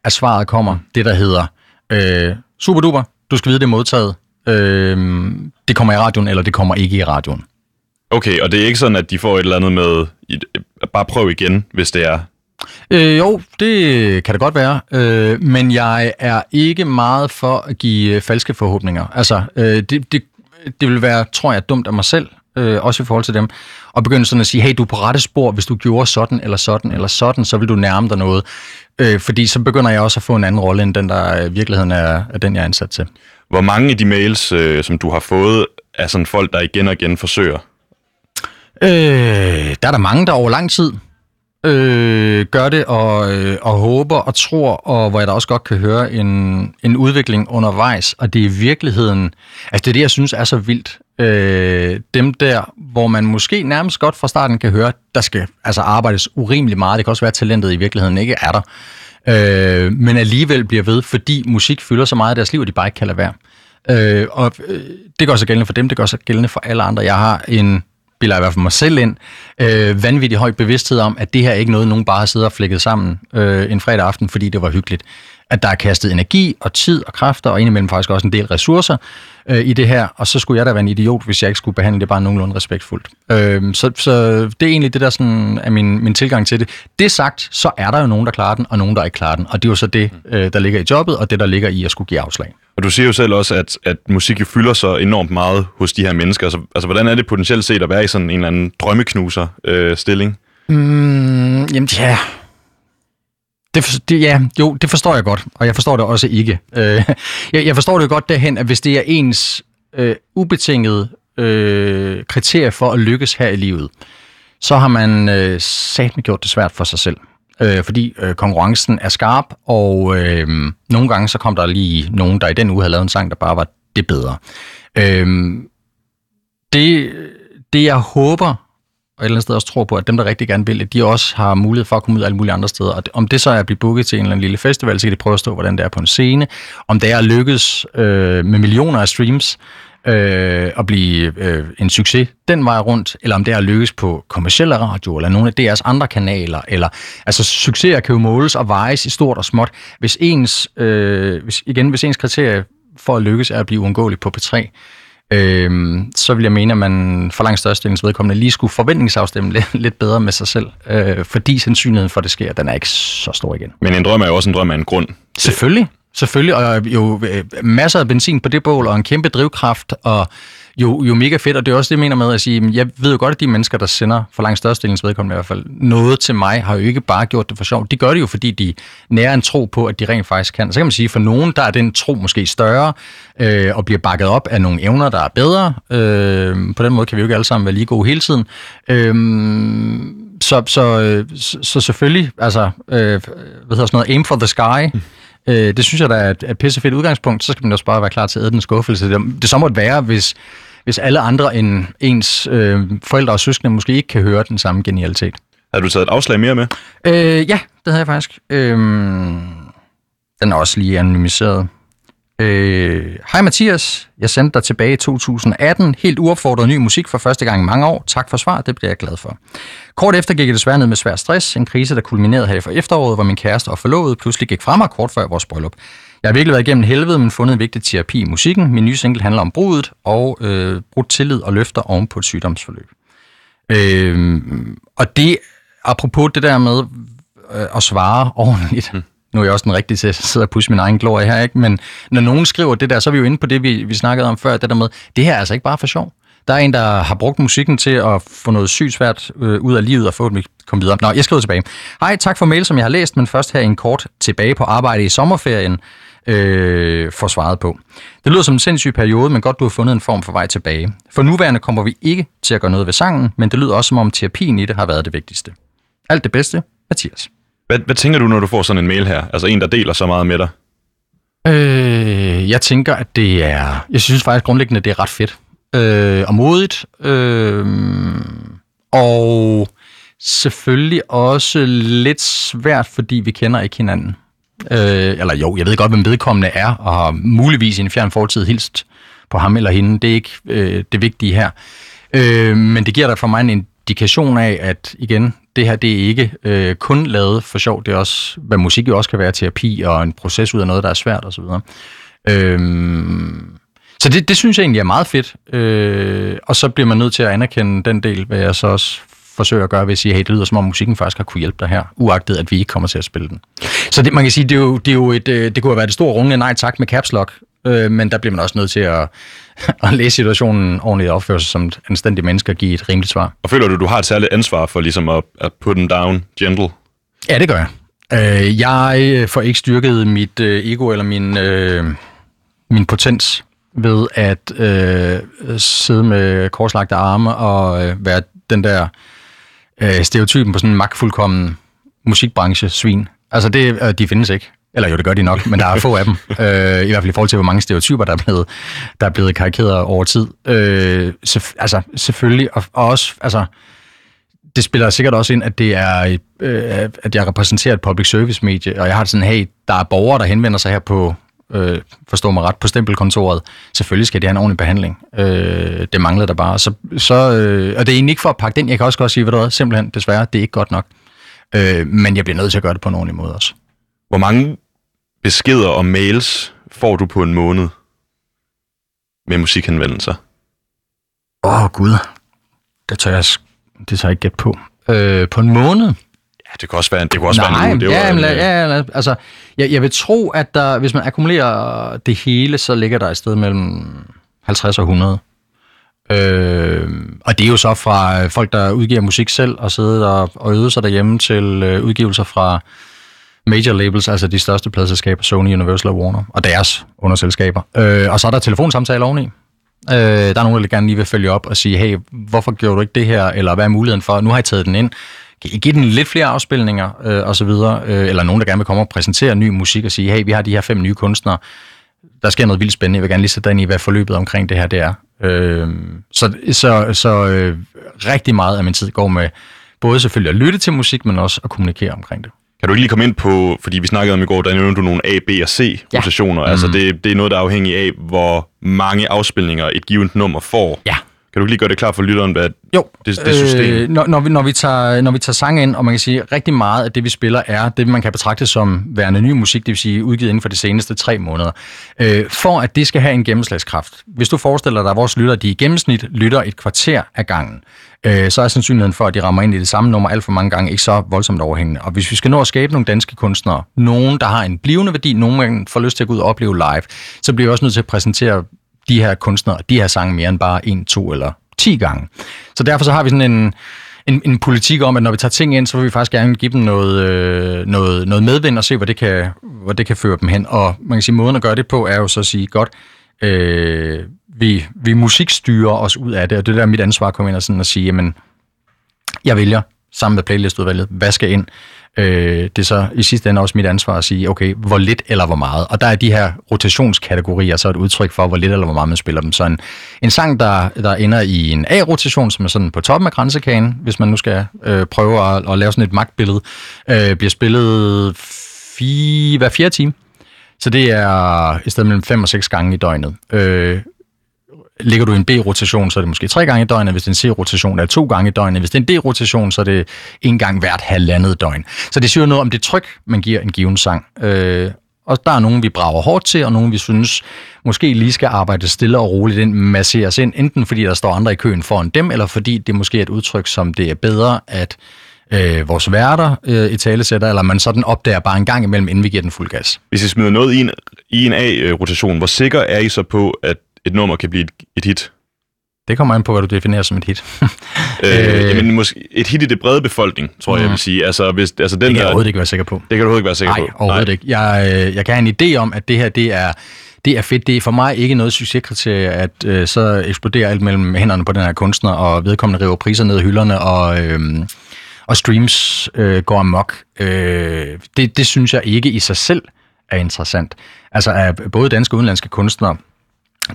at svaret kommer det, der hedder, øh, super duper, du skal vide, det er modtaget, øh, det kommer i radioen, eller det kommer ikke i radioen. Okay, og det er ikke sådan, at de får et eller andet med, bare prøv igen, hvis det er, Øh, jo, det kan det godt være, øh, men jeg er ikke meget for at give øh, falske forhåbninger. Altså, øh, det, det, det vil være, tror jeg, dumt af mig selv øh, også i forhold til dem, og begynde sådan at sige, hey, du er på rette spor, hvis du gjorde sådan, eller sådan, eller sådan, så vil du nærme dig noget. Øh, fordi så begynder jeg også at få en anden rolle, end den, der i virkeligheden er, er den, jeg er ansat til. Hvor mange af de mails, øh, som du har fået, er sådan folk, der igen og igen forsøger? Øh, der er der mange, der over lang tid øh, gør det og, øh, og håber og tror, og hvor jeg da også godt kan høre en, en udvikling undervejs. Og det er i virkeligheden, altså det er det, jeg synes er så vildt. Øh, dem der, hvor man måske nærmest godt fra starten kan høre, der skal altså arbejdes urimelig meget. Det kan også være, at talentet i virkeligheden ikke er der. Øh, men alligevel bliver ved, fordi musik fylder så meget af deres liv, at de bare ikke kan lade være. Øh, og øh, det gør sig gældende for dem, det gør sig gældende for alle andre. Jeg har en spiller i hvert fald mig selv ind, øh, vanvittig høj bevidsthed om, at det her er ikke noget, nogen bare har siddet og flækket sammen øh, en fredag aften, fordi det var hyggeligt. At der er kastet energi og tid og kræfter, og indimellem faktisk også en del ressourcer øh, i det her, og så skulle jeg da være en idiot, hvis jeg ikke skulle behandle det bare nogenlunde respektfuldt. Øh, så, så det er egentlig det, der sådan er min, min tilgang til det. Det sagt, så er der jo nogen, der klarer den, og nogen, der ikke klarer den, og det er jo så det, øh, der ligger i jobbet, og det, der ligger i at skulle give afslag. Og du siger jo selv også, at, at musik jo fylder så enormt meget hos de her mennesker. Altså, altså hvordan er det potentielt set at være i sådan en eller anden drømmeknuser-stilling? Øh, mm, jamen, ja. Det, det, ja, jo, det forstår jeg godt, og jeg forstår det også ikke. Øh, jeg, jeg forstår det godt derhen, at hvis det er ens øh, ubetingede øh, kriterie for at lykkes her i livet, så har man øh, satme gjort det svært for sig selv øh, fordi øh, konkurrencen er skarp, og øh, nogle gange så kom der lige nogen, der i den uge havde lavet en sang, der bare var det bedre. Øh, det, det jeg håber, og et eller andet sted også tror på, at dem, der rigtig gerne vil de også har mulighed for at komme ud alle mulige andre steder. Og om det så er at blive booket til en eller anden lille festival, så kan de prøve at stå, hvordan det er på en scene. Om det er at lykkes øh, med millioner af streams, øh, at blive øh, en succes den vej rundt, eller om det er at lykkes på kommersielle radio, eller nogle af deres andre kanaler, eller altså succeser kan jo måles og vejes i stort og småt. Hvis ens, øh, hvis, igen, hvis ens kriterie for at lykkes er at blive uundgåelig på P3, øh, så vil jeg mene, at man for langt størstedelens vedkommende lige skulle forventningsafstemme lidt, lidt bedre med sig selv, øh, fordi sandsynligheden for, at det sker, den er ikke så stor igen. Men en drøm er jo også en drøm af en grund. Selvfølgelig. Selvfølgelig, og jo øh, masser af benzin på det bål, og en kæmpe drivkraft, og jo, jo mega fedt, og det er også det, jeg mener med at sige, jeg ved jo godt, at de mennesker, der sender for langt størstedelens vedkommende i hvert fald, noget til mig, har jo ikke bare gjort det for sjov. De gør det jo, fordi de nærer en tro på, at de rent faktisk kan. Så kan man sige, for nogen, der er den tro måske større, øh, og bliver bakket op af nogle evner, der er bedre. Øh, på den måde kan vi jo ikke alle sammen være lige gode hele tiden. Øh, så, så, øh, så, så selvfølgelig, altså, øh, hvad hedder sådan noget, aim for the sky, mm Øh, det synes jeg, der er et, et pissefedt udgangspunkt. Så skal man også bare være klar til at æde den skuffelse. Det, det så måtte være, hvis, hvis alle andre end ens øh, forældre og søskende måske ikke kan høre den samme genialitet. Har du taget et afslag mere med? Øh, ja, det havde jeg faktisk. Øh, den er også lige anonymiseret. Øh, Hej Mathias, jeg sendte dig tilbage i 2018, helt uopfordret ny musik for første gang i mange år. Tak for svar, det bliver jeg glad for. Kort efter gik jeg desværre ned med svær stress, en krise, der kulminerede her for efteråret, hvor min kæreste og forlovede pludselig gik fra mig kort før vores bryllup. Jeg har virkelig været igennem helvede, men fundet en vigtig terapi i musikken. Min nye single handler om brudet og øh, brudt tillid og løfter oven på et sygdomsforløb. Øh, og det, apropos det der med øh, at svare ordentligt, mm nu er jeg også den rigtige til at sidde og pusse min egen glorie her, ikke? men når nogen skriver det der, så er vi jo inde på det, vi, vi snakkede om før, det der med, det her er altså ikke bare for sjov. Der er en, der har brugt musikken til at få noget sygt svært øh, ud af livet og få det kom videre. Nå, jeg skriver tilbage. Hej, tak for mail, som jeg har læst, men først her en kort tilbage på arbejde i sommerferien øh, for svaret på. Det lyder som en sindssyg periode, men godt du har fundet en form for vej tilbage. For nuværende kommer vi ikke til at gøre noget ved sangen, men det lyder også som om terapien i det har været det vigtigste. Alt det bedste, Mathias. Hvad, hvad tænker du, når du får sådan en mail her? Altså en, der deler så meget med dig? Øh, jeg tænker, at det er... Jeg synes faktisk grundlæggende, at det er ret fedt. Øh, og modigt. Øh, og selvfølgelig også lidt svært, fordi vi kender ikke hinanden. Øh, eller jo, jeg ved godt, hvem vedkommende er, og har muligvis i en fjern fortid hilst på ham eller hende. Det er ikke øh, det vigtige her. Øh, men det giver da for mig en indikation af, at igen, det her det er ikke øh, kun lavet for sjov, det er også, hvad musik jo også kan være, terapi og en proces ud af noget, der er svært osv. Øhm, så det, det synes jeg egentlig er meget fedt, øh, og så bliver man nødt til at anerkende den del, hvad jeg så også forsøger at gøre ved at sige, hey, det lyder som om musikken faktisk har kunne hjælpe dig her, uagtet at vi ikke kommer til at spille den. Så det, man kan sige, det, er jo, det, er jo et, øh, det kunne have været det store rungende nej tak med caps lock, øh, men der bliver man også nødt til at, at læse situationen ordentligt og opføre sig som et anstændigt menneske og give et rimeligt svar. Og føler du, du har et særligt ansvar for ligesom at, at put them down gentle? Ja, det gør jeg. Øh, jeg får ikke styrket mit øh, ego eller min, øh, min potens ved at øh, sidde med korslagte arme og øh, være den der øh, stereotypen på sådan en magtfuldkommen musikbranche-svin. Altså, det, øh, de findes ikke. Eller jo, det gør de nok, men der er få af dem. Øh, I hvert fald i forhold til, hvor mange stereotyper, der er blevet, der er blevet karikeret over tid. Øh, selvf- altså, selvfølgelig. Og, og også, altså, det spiller sikkert også ind, at det er, øh, at jeg repræsenterer et public service medie, og jeg har sådan, hey, der er borgere, der henvender sig her på, øh, forstå mig ret, på stempelkontoret. Selvfølgelig skal de have en ordentlig behandling. Øh, det manglede der bare. Så, så, øh, og det er egentlig ikke for at pakke den. Jeg kan også godt sige, hvad der er, simpelthen, desværre, det er ikke godt nok. Øh, men jeg bliver nødt til at gøre det på en ordentlig måde også. Hvor mange beskeder og mails får du på en måned med musikhenvendelser? Åh, oh, Gud. Det tager jeg, det tager jeg ikke gæt på. Øh, på en måned? Ja, det kan også være, det kan også Nej, være en uge. Det ja, var, en, øh, ja, ja, altså, jeg, jeg vil tro, at der, hvis man akkumulerer det hele, så ligger der et sted mellem 50 og 100. Øh, og det er jo så fra folk, der udgiver musik selv og sidder og, og øver sig derhjemme til øh, udgivelser fra major labels, altså de største pladselskaber, Sony, Universal og Warner, og deres underselskaber. Øh, og så er der telefonsamtaler oveni. Øh, der er nogen, der gerne lige vil følge op og sige, hey, hvorfor gjorde du ikke det her, eller hvad er muligheden for? Nu har jeg taget den ind. Giv den lidt flere afspilninger, øh, og så videre. Øh, eller nogen, der gerne vil komme og præsentere ny musik og sige, hey, vi har de her fem nye kunstnere. Der sker noget vildt spændende. Jeg vil gerne lige sætte dig ind i, hvad forløbet omkring det her det er. Øh, så så, så øh, rigtig meget af min tid går med både selvfølgelig at lytte til musik, men også at kommunikere omkring det. Kan du ikke lige komme ind på, fordi vi snakkede om i går, der nævnte du nogle A, B og C Ja. rotationer. Ja. Altså det, det er noget, der er afhængig af, hvor mange afspilninger et givet nummer får. Ja. Kan du lige gøre det klart for lytteren, hvad Jo, det, det system? Øh, når, når, vi, når, vi tager, når vi tager sang ind, og man kan sige, at rigtig meget af det, vi spiller, er det, man kan betragte som værende ny musik, det vil sige udgivet inden for de seneste tre måneder. Øh, for at det skal have en gennemslagskraft. Hvis du forestiller dig, at vores lytter, de i gennemsnit lytter et kvarter af gangen, øh, så er sandsynligheden for, at de rammer ind i det samme nummer alt for mange gange, ikke så voldsomt overhængende. Og hvis vi skal nå at skabe nogle danske kunstnere, nogen, der har en blivende værdi, nogen, man får lyst til at gå ud og opleve live, så bliver vi også nødt til at præsentere de her kunstnere, de her sange mere end bare en, to eller 10 gange. Så derfor så har vi sådan en, en, en politik om, at når vi tager ting ind, så vil vi faktisk gerne give dem noget, øh, noget, noget medvind og se, hvor det, kan, hvor det kan føre dem hen. Og man kan sige, måden at gøre det på er jo så at sige, godt, øh, vi, vi musikstyrer os ud af det, og det er der mit ansvar at komme ind og, sådan at sige, jamen, jeg vælger sammen med playlistudvalget, hvad skal ind. Øh, det er så i sidste ende også mit ansvar at sige, okay, hvor lidt eller hvor meget. Og der er de her rotationskategorier så et udtryk for, hvor lidt eller hvor meget man spiller dem. Så en, en sang, der, der ender i en A-rotation, som er sådan på toppen af grænsekagen, hvis man nu skal øh, prøve at, at lave sådan et magtbillede, øh, bliver spillet fire, hver fjerde time. Så det er i stedet mellem fem og seks gange i døgnet. Øh, ligger du i en B-rotation, så er det måske tre gange i døgnet. Hvis det er en C-rotation, er det to gange i døgnet. Hvis det er en D-rotation, så er det en gang hvert halvandet døgn. Så det siger noget om det tryk, man giver en given sang. Øh, og der er nogen, vi brager hårdt til, og nogen, vi synes måske lige skal arbejde stille og roligt ind, masseres ind, enten fordi der står andre i køen foran dem, eller fordi det måske er et udtryk, som det er bedre, at øh, vores værter øh, i talesætter, eller man sådan opdager bare en gang imellem, inden vi giver den fuld gas. Hvis I smider noget i en, i en A-rotation, øh, hvor sikker er I så på, at et nummer kan blive et, et hit? Det kommer an på, hvad du definerer som et hit. Øh, jamen, måske et hit i det brede befolkning, tror jeg, jeg vil sige. Altså, hvis, altså den det kan jeg der, overhovedet ikke være sikker på. det kan du overhovedet ikke være sikker Nej, på. overhovedet ikke. Jeg, øh, jeg kan have en idé om, at det her det er, det er fedt. Det er for mig ikke noget succeskriterie, at øh, så eksploderer alt mellem hænderne på den her kunstner, og vedkommende river priser ned i hylderne, og, øh, og streams øh, går amok. Øh, det, det synes jeg ikke i sig selv er interessant. Altså, af både danske og udenlandske kunstnere,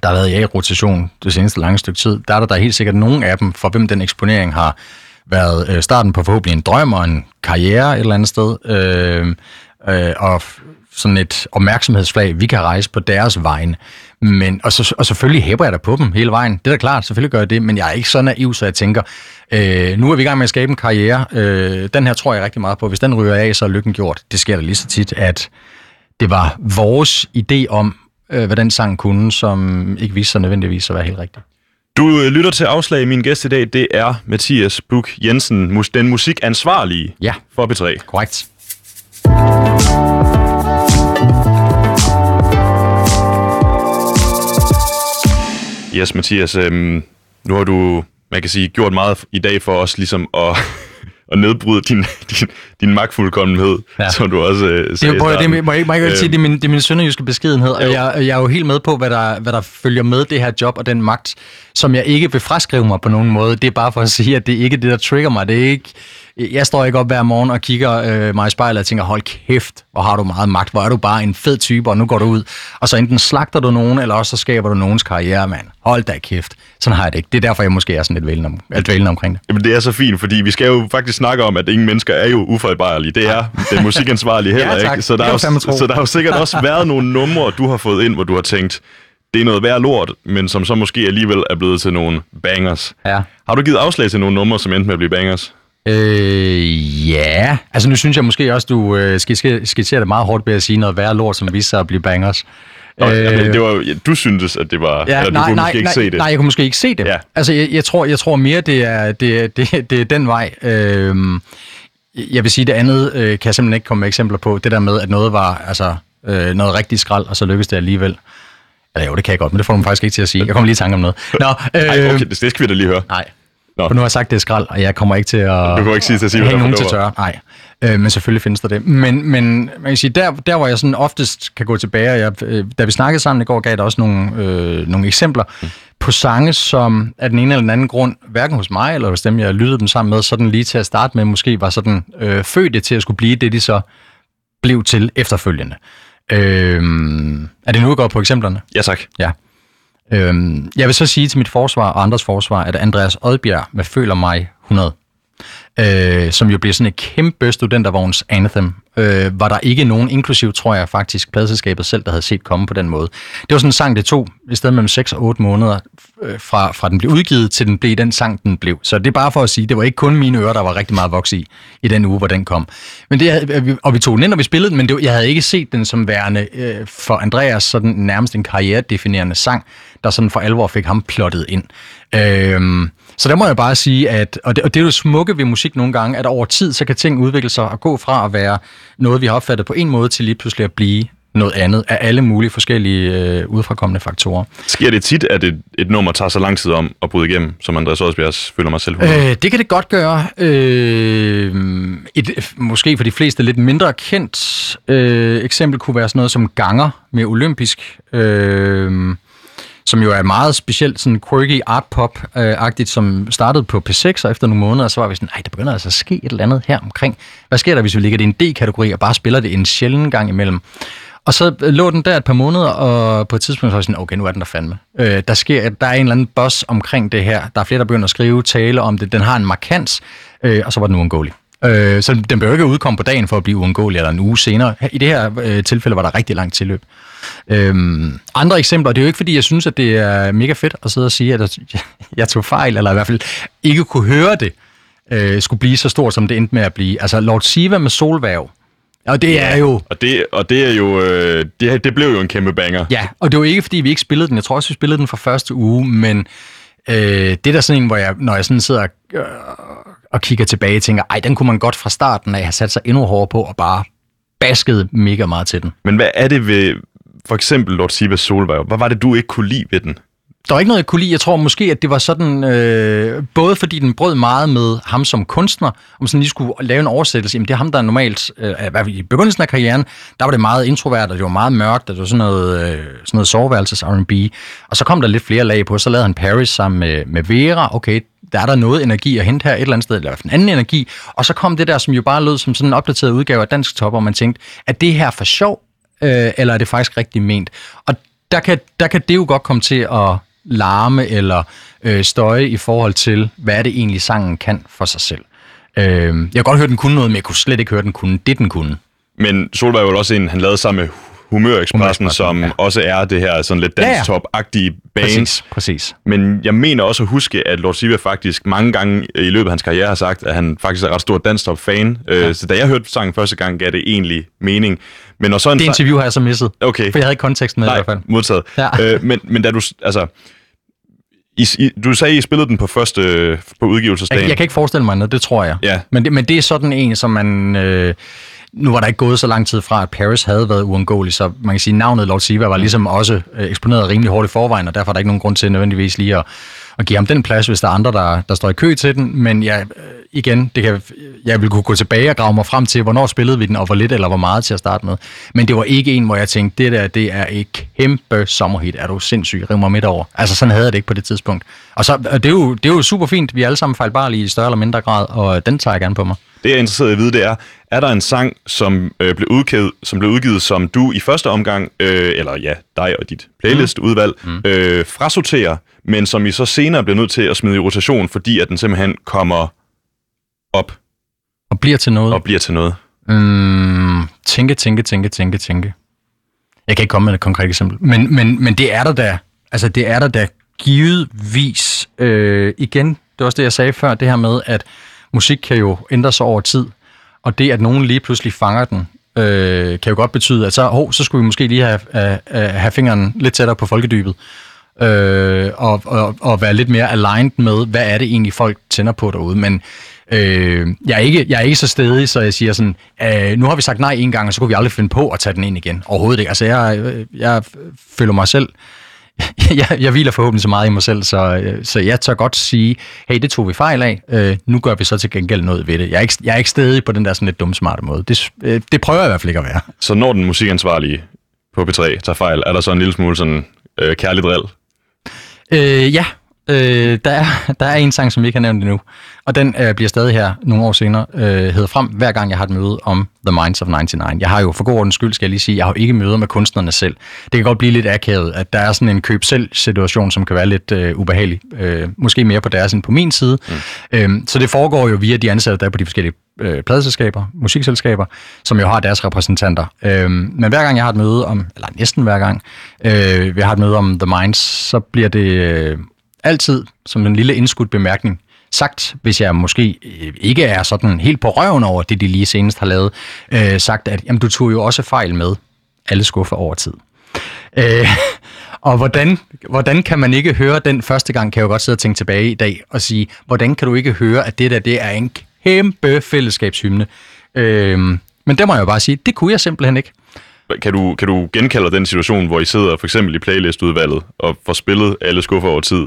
der har været i A-rotation det seneste lange stykke tid, der er der, der er helt sikkert nogen af dem, for hvem den eksponering har været øh, starten på forhåbentlig en drøm og en karriere et eller andet sted, øh, øh, og sådan et opmærksomhedsflag, vi kan rejse på deres vegne. Men, og, så, og selvfølgelig hæber jeg da på dem hele vejen. Det er da klart, selvfølgelig gør jeg det, men jeg er ikke så naiv, så jeg tænker, øh, nu er vi i gang med at skabe en karriere. Øh, den her tror jeg rigtig meget på. Hvis den ryger af, så er lykken gjort. Det sker da lige så tit, at det var vores idé om, øh, hvad den sang kunne, som ikke viste sig nødvendigvis at være helt rigtig. Du øh, lytter til afslag. Min gæst i dag, det er Mathias Buk Jensen, den musikansvarlige Ja. for P3. Korrekt. Yes, Mathias, øhm, nu har du, man kan sige, gjort meget i dag for os ligesom at, at nedbryde din, din, din magtfuldkommenhed, ja. Som du også øh, Det, sagde i prøv, det må jeg må jeg ikke sige, det er min, det er min sønderjyske beskedenhed, og jeg, jeg er jo helt med på, hvad der, hvad der følger med det her job og den magt, som jeg ikke vil fraskrive mig på nogen måde. Det er bare for at sige, at det er ikke det, der trigger mig. Det er ikke, jeg står ikke op hver morgen og kigger øh, mig i spejlet og tænker, hold kæft, hvor har du meget magt, hvor er du bare en fed type, og nu går du ud. Og så enten slagter du nogen, eller også så skaber du nogens karriere, mand. Hold da kæft. Sådan har jeg det ikke. Det er derfor, jeg måske er sådan lidt vælende, om, lidt vælende omkring det. Jamen, det er så fint, fordi vi skal jo faktisk snakke om, at ingen mennesker er jo ufejlbarlige. Det er den musikansvarlige heller Ja, tak. ikke. Så der, er jo, så der har jo sikkert også været nogle numre, du har fået ind, hvor du har tænkt, det er noget værd lort, men som så måske alligevel er blevet til nogle bangers. Ja. Har du givet afslag til nogle numre, som endte med at blive bangers? Øh, ja. Altså nu synes jeg måske også, du øh, skitserer det meget hårdt ved at sige noget værre lort, som viste sig at blive bangers. Nå, øh, jamen, det var, ja, du syntes, at det var... Ja, eller du nej, kunne nej, måske ikke nej, se det. nej, jeg kunne måske ikke se det. Ja. Altså, jeg, jeg, tror, jeg tror mere, det er, det, det, det er den vej. Øhm, jeg vil sige, det andet øh, kan jeg simpelthen ikke komme med eksempler på. Det der med, at noget var altså, øh, noget rigtig skrald, og så lykkedes det alligevel. Eller jo, det kan jeg godt, men det får du mig faktisk ikke til at sige. Jeg kommer lige i tanke om noget. Nå, øh, Ej, okay, det, det skal vi da lige høre. Nej. Nå. For nu har jeg sagt, det er skrald, og jeg kommer ikke til at, Du kommer ikke sige til at sige, hænge nogen til tørre. Nej, øh, men selvfølgelig findes der det. Men, men man kan sige, der, der hvor jeg sådan oftest kan gå tilbage, og jeg, øh, da vi snakkede sammen i går, gav jeg også nogle, øh, nogle eksempler mm. på sange, som af den ene eller den anden grund, hverken hos mig eller hos dem, jeg lyttede dem sammen med, sådan lige til at starte med, måske var sådan øh, fødte til at skulle blive det, de så blev til efterfølgende. Øh, er det nu, går på eksemplerne? Ja, tak. Ja. Øhm, jeg vil så sige til mit forsvar og andres forsvar, at Andreas Odbjerg med Føler mig? 100, øh, som jo bliver sådan et kæmpe studentervogns anthem, øh, var der ikke nogen, inklusiv tror jeg faktisk pladselskabet selv, der havde set komme på den måde. Det var sådan en sang, det tog i stedet mellem 6 og 8 måneder, øh, fra, fra den blev udgivet til den blev den sang, den blev. Så det er bare for at sige, det var ikke kun mine ører, der var rigtig meget voks i, i den uge, hvor den kom. Men det, og vi tog den ind, og vi spillede den, men det, jeg havde ikke set den som værende øh, for Andreas sådan nærmest en karrieredefinerende sang, der sådan for alvor fik ham plottet ind. Øh, så der må jeg bare sige, at, og det, og det er jo smukke ved musik nogle gange, at over tid, så kan ting udvikle sig og gå fra at være noget, vi har opfattet på en måde, til lige pludselig at blive noget andet af alle mulige forskellige øh, udefrakommende faktorer. Sker det tit, at et, et nummer tager så lang tid om at bryde igennem, som Andreas Odsbjergs føler mig selv øh. Øh, det kan det godt gøre. Øh, et, måske for de fleste lidt mindre kendt øh, eksempel kunne være sådan noget som Ganger med Olympisk, øh, som jo er meget specielt sådan quirky art pop-agtigt, øh, som startede på P6, og efter nogle måneder, så var vi sådan, nej, der begynder altså at ske et eller andet her omkring. Hvad sker der, hvis vi ligger det i en D-kategori og bare spiller det en sjælden gang imellem? Og så øh, lå den der et par måneder, og på et tidspunkt så var jeg sådan, okay, nu er den der fandme. Øh, der, sker, der er en eller anden boss omkring det her. Der er flere, der begynder at skrive, tale om det. Den har en markans, øh, og så var den uundgåelig. Øh, så den behøver ikke udkomme på dagen for at blive uundgåelig, eller en uge senere. I det her øh, tilfælde var der rigtig langt tilløb. Øhm, andre eksempler, det er jo ikke fordi, jeg synes, at det er mega fedt at sidde og sige, at jeg, tog fejl, eller i hvert fald ikke kunne høre det, øh, skulle blive så stort, som det endte med at blive. Altså Lord Siva med Solværv, og det er jo... Og det, og det er jo, øh, det, det blev jo en kæmpe banger. Ja, og det var ikke, fordi vi ikke spillede den. Jeg tror også, vi spillede den fra første uge, men øh, det er der sådan en, hvor jeg, når jeg sådan sidder og, øh, og kigger tilbage, tænker, ej, den kunne man godt fra starten af have sat sig endnu hårdere på, og bare basket mega meget til den. Men hvad er det ved, for eksempel Lord Sivas Solvej, Hvad var det, du ikke kunne lide ved den? Der var ikke noget, jeg kunne lide. Jeg tror måske, at det var sådan, øh, både fordi den brød meget med ham som kunstner, om sådan lige skulle lave en oversættelse. Jamen, det er ham, der er normalt, øh, i hvert fald i begyndelsen af karrieren, der var det meget introvert, og det var meget mørkt, og det var sådan noget, øh, sådan noget soveværelses R&B. Og så kom der lidt flere lag på, så lavede han Paris sammen med, med Vera. Okay, der er der noget energi at hente her et eller andet sted, eller i hvert fald en anden energi. Og så kom det der, som jo bare lød som sådan en opdateret udgave af Dansk Top, og man tænkte, at det her for sjov, øh, eller er det faktisk rigtig ment? Og der kan, der kan det jo godt komme til at larme eller øh, støje i forhold til, hvad det egentlig sangen kan for sig selv. Øh, jeg kan godt høre, den kunne noget, men jeg kunne slet ikke høre, den kunne det, den kunne. Men Solvejr var jo også en, han lavede sammen med Humørekspressen, som ja. også er det her sådan lidt Ja, ja. danstop-agtige bands. Præcis, præcis. Men jeg mener også at huske, at Lord Siva faktisk mange gange i løbet af hans karriere har sagt, at han faktisk er ret stor danstop-fan. Ja. Ja. Så da jeg hørte sangen første gang, gav det egentlig mening. Men når så en Det interview har jeg så misset, Okay. for jeg havde ikke konteksten med i Nej, hvert fald. modtaget. Ja. Øh, men, men da du, altså, I, I, du sagde, I spillede den på første, på udgivelsesdagen. Jeg, jeg kan ikke forestille mig noget, det tror jeg. Ja. Men, det, men det er sådan en, som man... Øh, nu var der ikke gået så lang tid fra, at Paris havde været uundgåelig, så man kan sige, at navnet Lord Siva var ligesom også øh, eksponeret rimelig hårdt i forvejen, og derfor er der ikke nogen grund til nødvendigvis lige at, at give ham den plads, hvis der er andre, der, der står i kø til den. Men ja, øh, igen, det kan, jeg vil kunne gå tilbage og grave mig frem til, hvornår spillede vi den, og hvor lidt eller hvor meget til at starte med. Men det var ikke en, hvor jeg tænkte, det der, det er et kæmpe sommerhit. Er du sindssyg? Riv mig midt over. Altså, sådan havde jeg det ikke på det tidspunkt. Og så, det er jo, det er jo super fint. Vi er alle sammen fejlbarlige i større eller mindre grad, og den tager jeg gerne på mig. Det, jeg er interesseret i at vide, det er, er der en sang, som, øh, blev, udgivet, som blev udgivet, som du i første omgang, øh, eller ja, dig og dit playlist-udvalg, mm. øh, frasorterer, men som I så senere bliver nødt til at smide i rotation, fordi at den simpelthen kommer op Og bliver til noget. og bliver til noget? Mm, tænke, tænke, tænke, tænke, tænke. Jeg kan ikke komme med et konkret eksempel. Men, men, men det er der da. Altså, det er der da givetvis. Øh, igen, det var også det, jeg sagde før, det her med, at musik kan jo ændre sig over tid. Og det, at nogen lige pludselig fanger den, øh, kan jo godt betyde, at så, oh, så skulle vi måske lige have, have, have fingeren lidt tættere på folkedybet. Øh, og, og, og være lidt mere aligned med, hvad er det egentlig, folk tænder på derude. Men Øh, jeg, er ikke, jeg er ikke så stedig, så jeg siger sådan, øh, nu har vi sagt nej en gang, og så kunne vi aldrig finde på at tage den ind igen. Overhovedet ikke. Altså, jeg, øh, jeg føler mig selv, jeg, jeg hviler forhåbentlig så meget i mig selv, så, så jeg tør godt sige, hey, det tog vi fejl af, øh, nu gør vi så til gengæld noget ved det. Jeg er ikke, jeg er ikke stedig på den der sådan lidt dumsmarte måde. Det, øh, det prøver jeg i hvert fald ikke at være. Så når den musikansvarlige på P3 tager fejl, er der så en lille smule sådan øh, kærlig drill? Øh, ja, øh, der, er, der er en sang, som vi ikke har nævnt endnu, og den øh, bliver stadig her nogle år senere, øh, hedder frem, hver gang jeg har et møde om The Minds of 99. Jeg har jo for god ordens skyld, skal jeg lige sige, jeg har jo ikke møder med kunstnerne selv. Det kan godt blive lidt akavet, at der er sådan en køb-selv-situation, som kan være lidt øh, ubehagelig. Øh, måske mere på deres end på min side. Mm. Øh, så det foregår jo via de ansatte, der er på de forskellige øh, pladeselskaber, musikselskaber, som jo har deres repræsentanter. Øh, men hver gang jeg har et møde om, eller næsten hver gang, øh, vi har et møde om The Minds, så bliver det øh, altid som en lille indskudt bemærkning sagt, hvis jeg måske øh, ikke er sådan helt på røven over det, de lige senest har lavet, øh, sagt, at jamen, du tog jo også fejl med alle skuffer over tid. Øh, og hvordan, hvordan kan man ikke høre den første gang, kan jeg jo godt sidde og tænke tilbage i dag og sige, hvordan kan du ikke høre, at det der det er en kæmpe fællesskabshymne? Øh, men det må jeg jo bare sige, det kunne jeg simpelthen ikke. Kan du, kan du genkalde den situation, hvor I sidder for eksempel i playlistudvalget og får spillet alle skuffer over tid?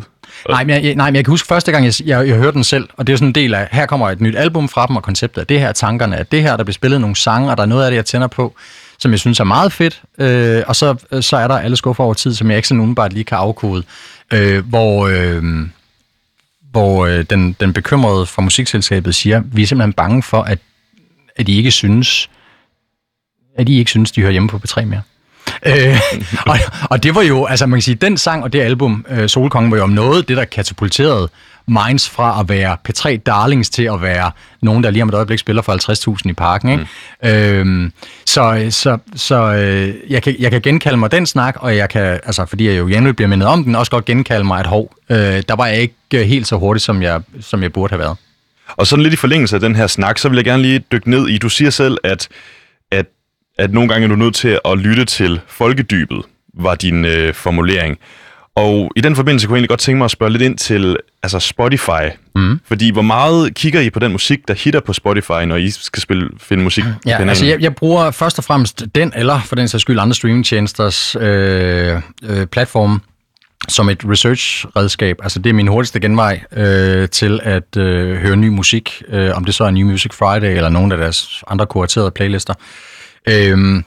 Nej, men jeg, nej, men jeg kan huske første gang, jeg, jeg, jeg hørte den selv, og det er sådan en del af, her kommer et nyt album fra dem, og konceptet er det her, tankerne af det her, der bliver spillet nogle sange, og der er noget af det, jeg tænder på, som jeg synes er meget fedt, øh, og så, øh, så er der alle skuffer over tid, som jeg ikke sådan umiddelbart lige kan afkode, øh, hvor, øh, hvor øh, den, den bekymrede fra musikselskabet siger, vi er simpelthen bange for, at, at I ikke synes, at I ikke synes, de hører hjemme på P3 mere. Øh, og, og det var jo, altså man kan sige, den sang og det album, øh, Solkongen, var jo om noget, det der katapulterede Minds fra at være P3 Darlings til at være nogen, der lige om et øjeblik spiller for 50.000 i parken. Ikke? Mm. Øhm, så så, så øh, jeg, kan, jeg kan genkalde mig den snak, og jeg kan, altså fordi jeg jo jævnligt bliver mindet om den, også godt genkalde mig, at hov, øh, der var jeg ikke helt så hurtigt, som jeg, som jeg burde have været. Og sådan lidt i forlængelse af den her snak, så vil jeg gerne lige dykke ned i, du siger selv, at, at nogle gange er du nødt til at lytte til folkedybet, var din øh, formulering. Og i den forbindelse kunne jeg egentlig godt tænke mig at spørge lidt ind til altså Spotify. Mm. Fordi hvor meget kigger I på den musik, der hitter på Spotify, når I skal spille, finde musik ja, på altså jeg, jeg bruger først og fremmest den, eller for den sags skyld andre streamingtjenesters øh, øh, platform, som et research-redskab. Altså det er min hurtigste genvej øh, til at øh, høre ny musik, øh, om det så er New Music Friday eller nogle af deres andre kuraterede playlister. Øhm,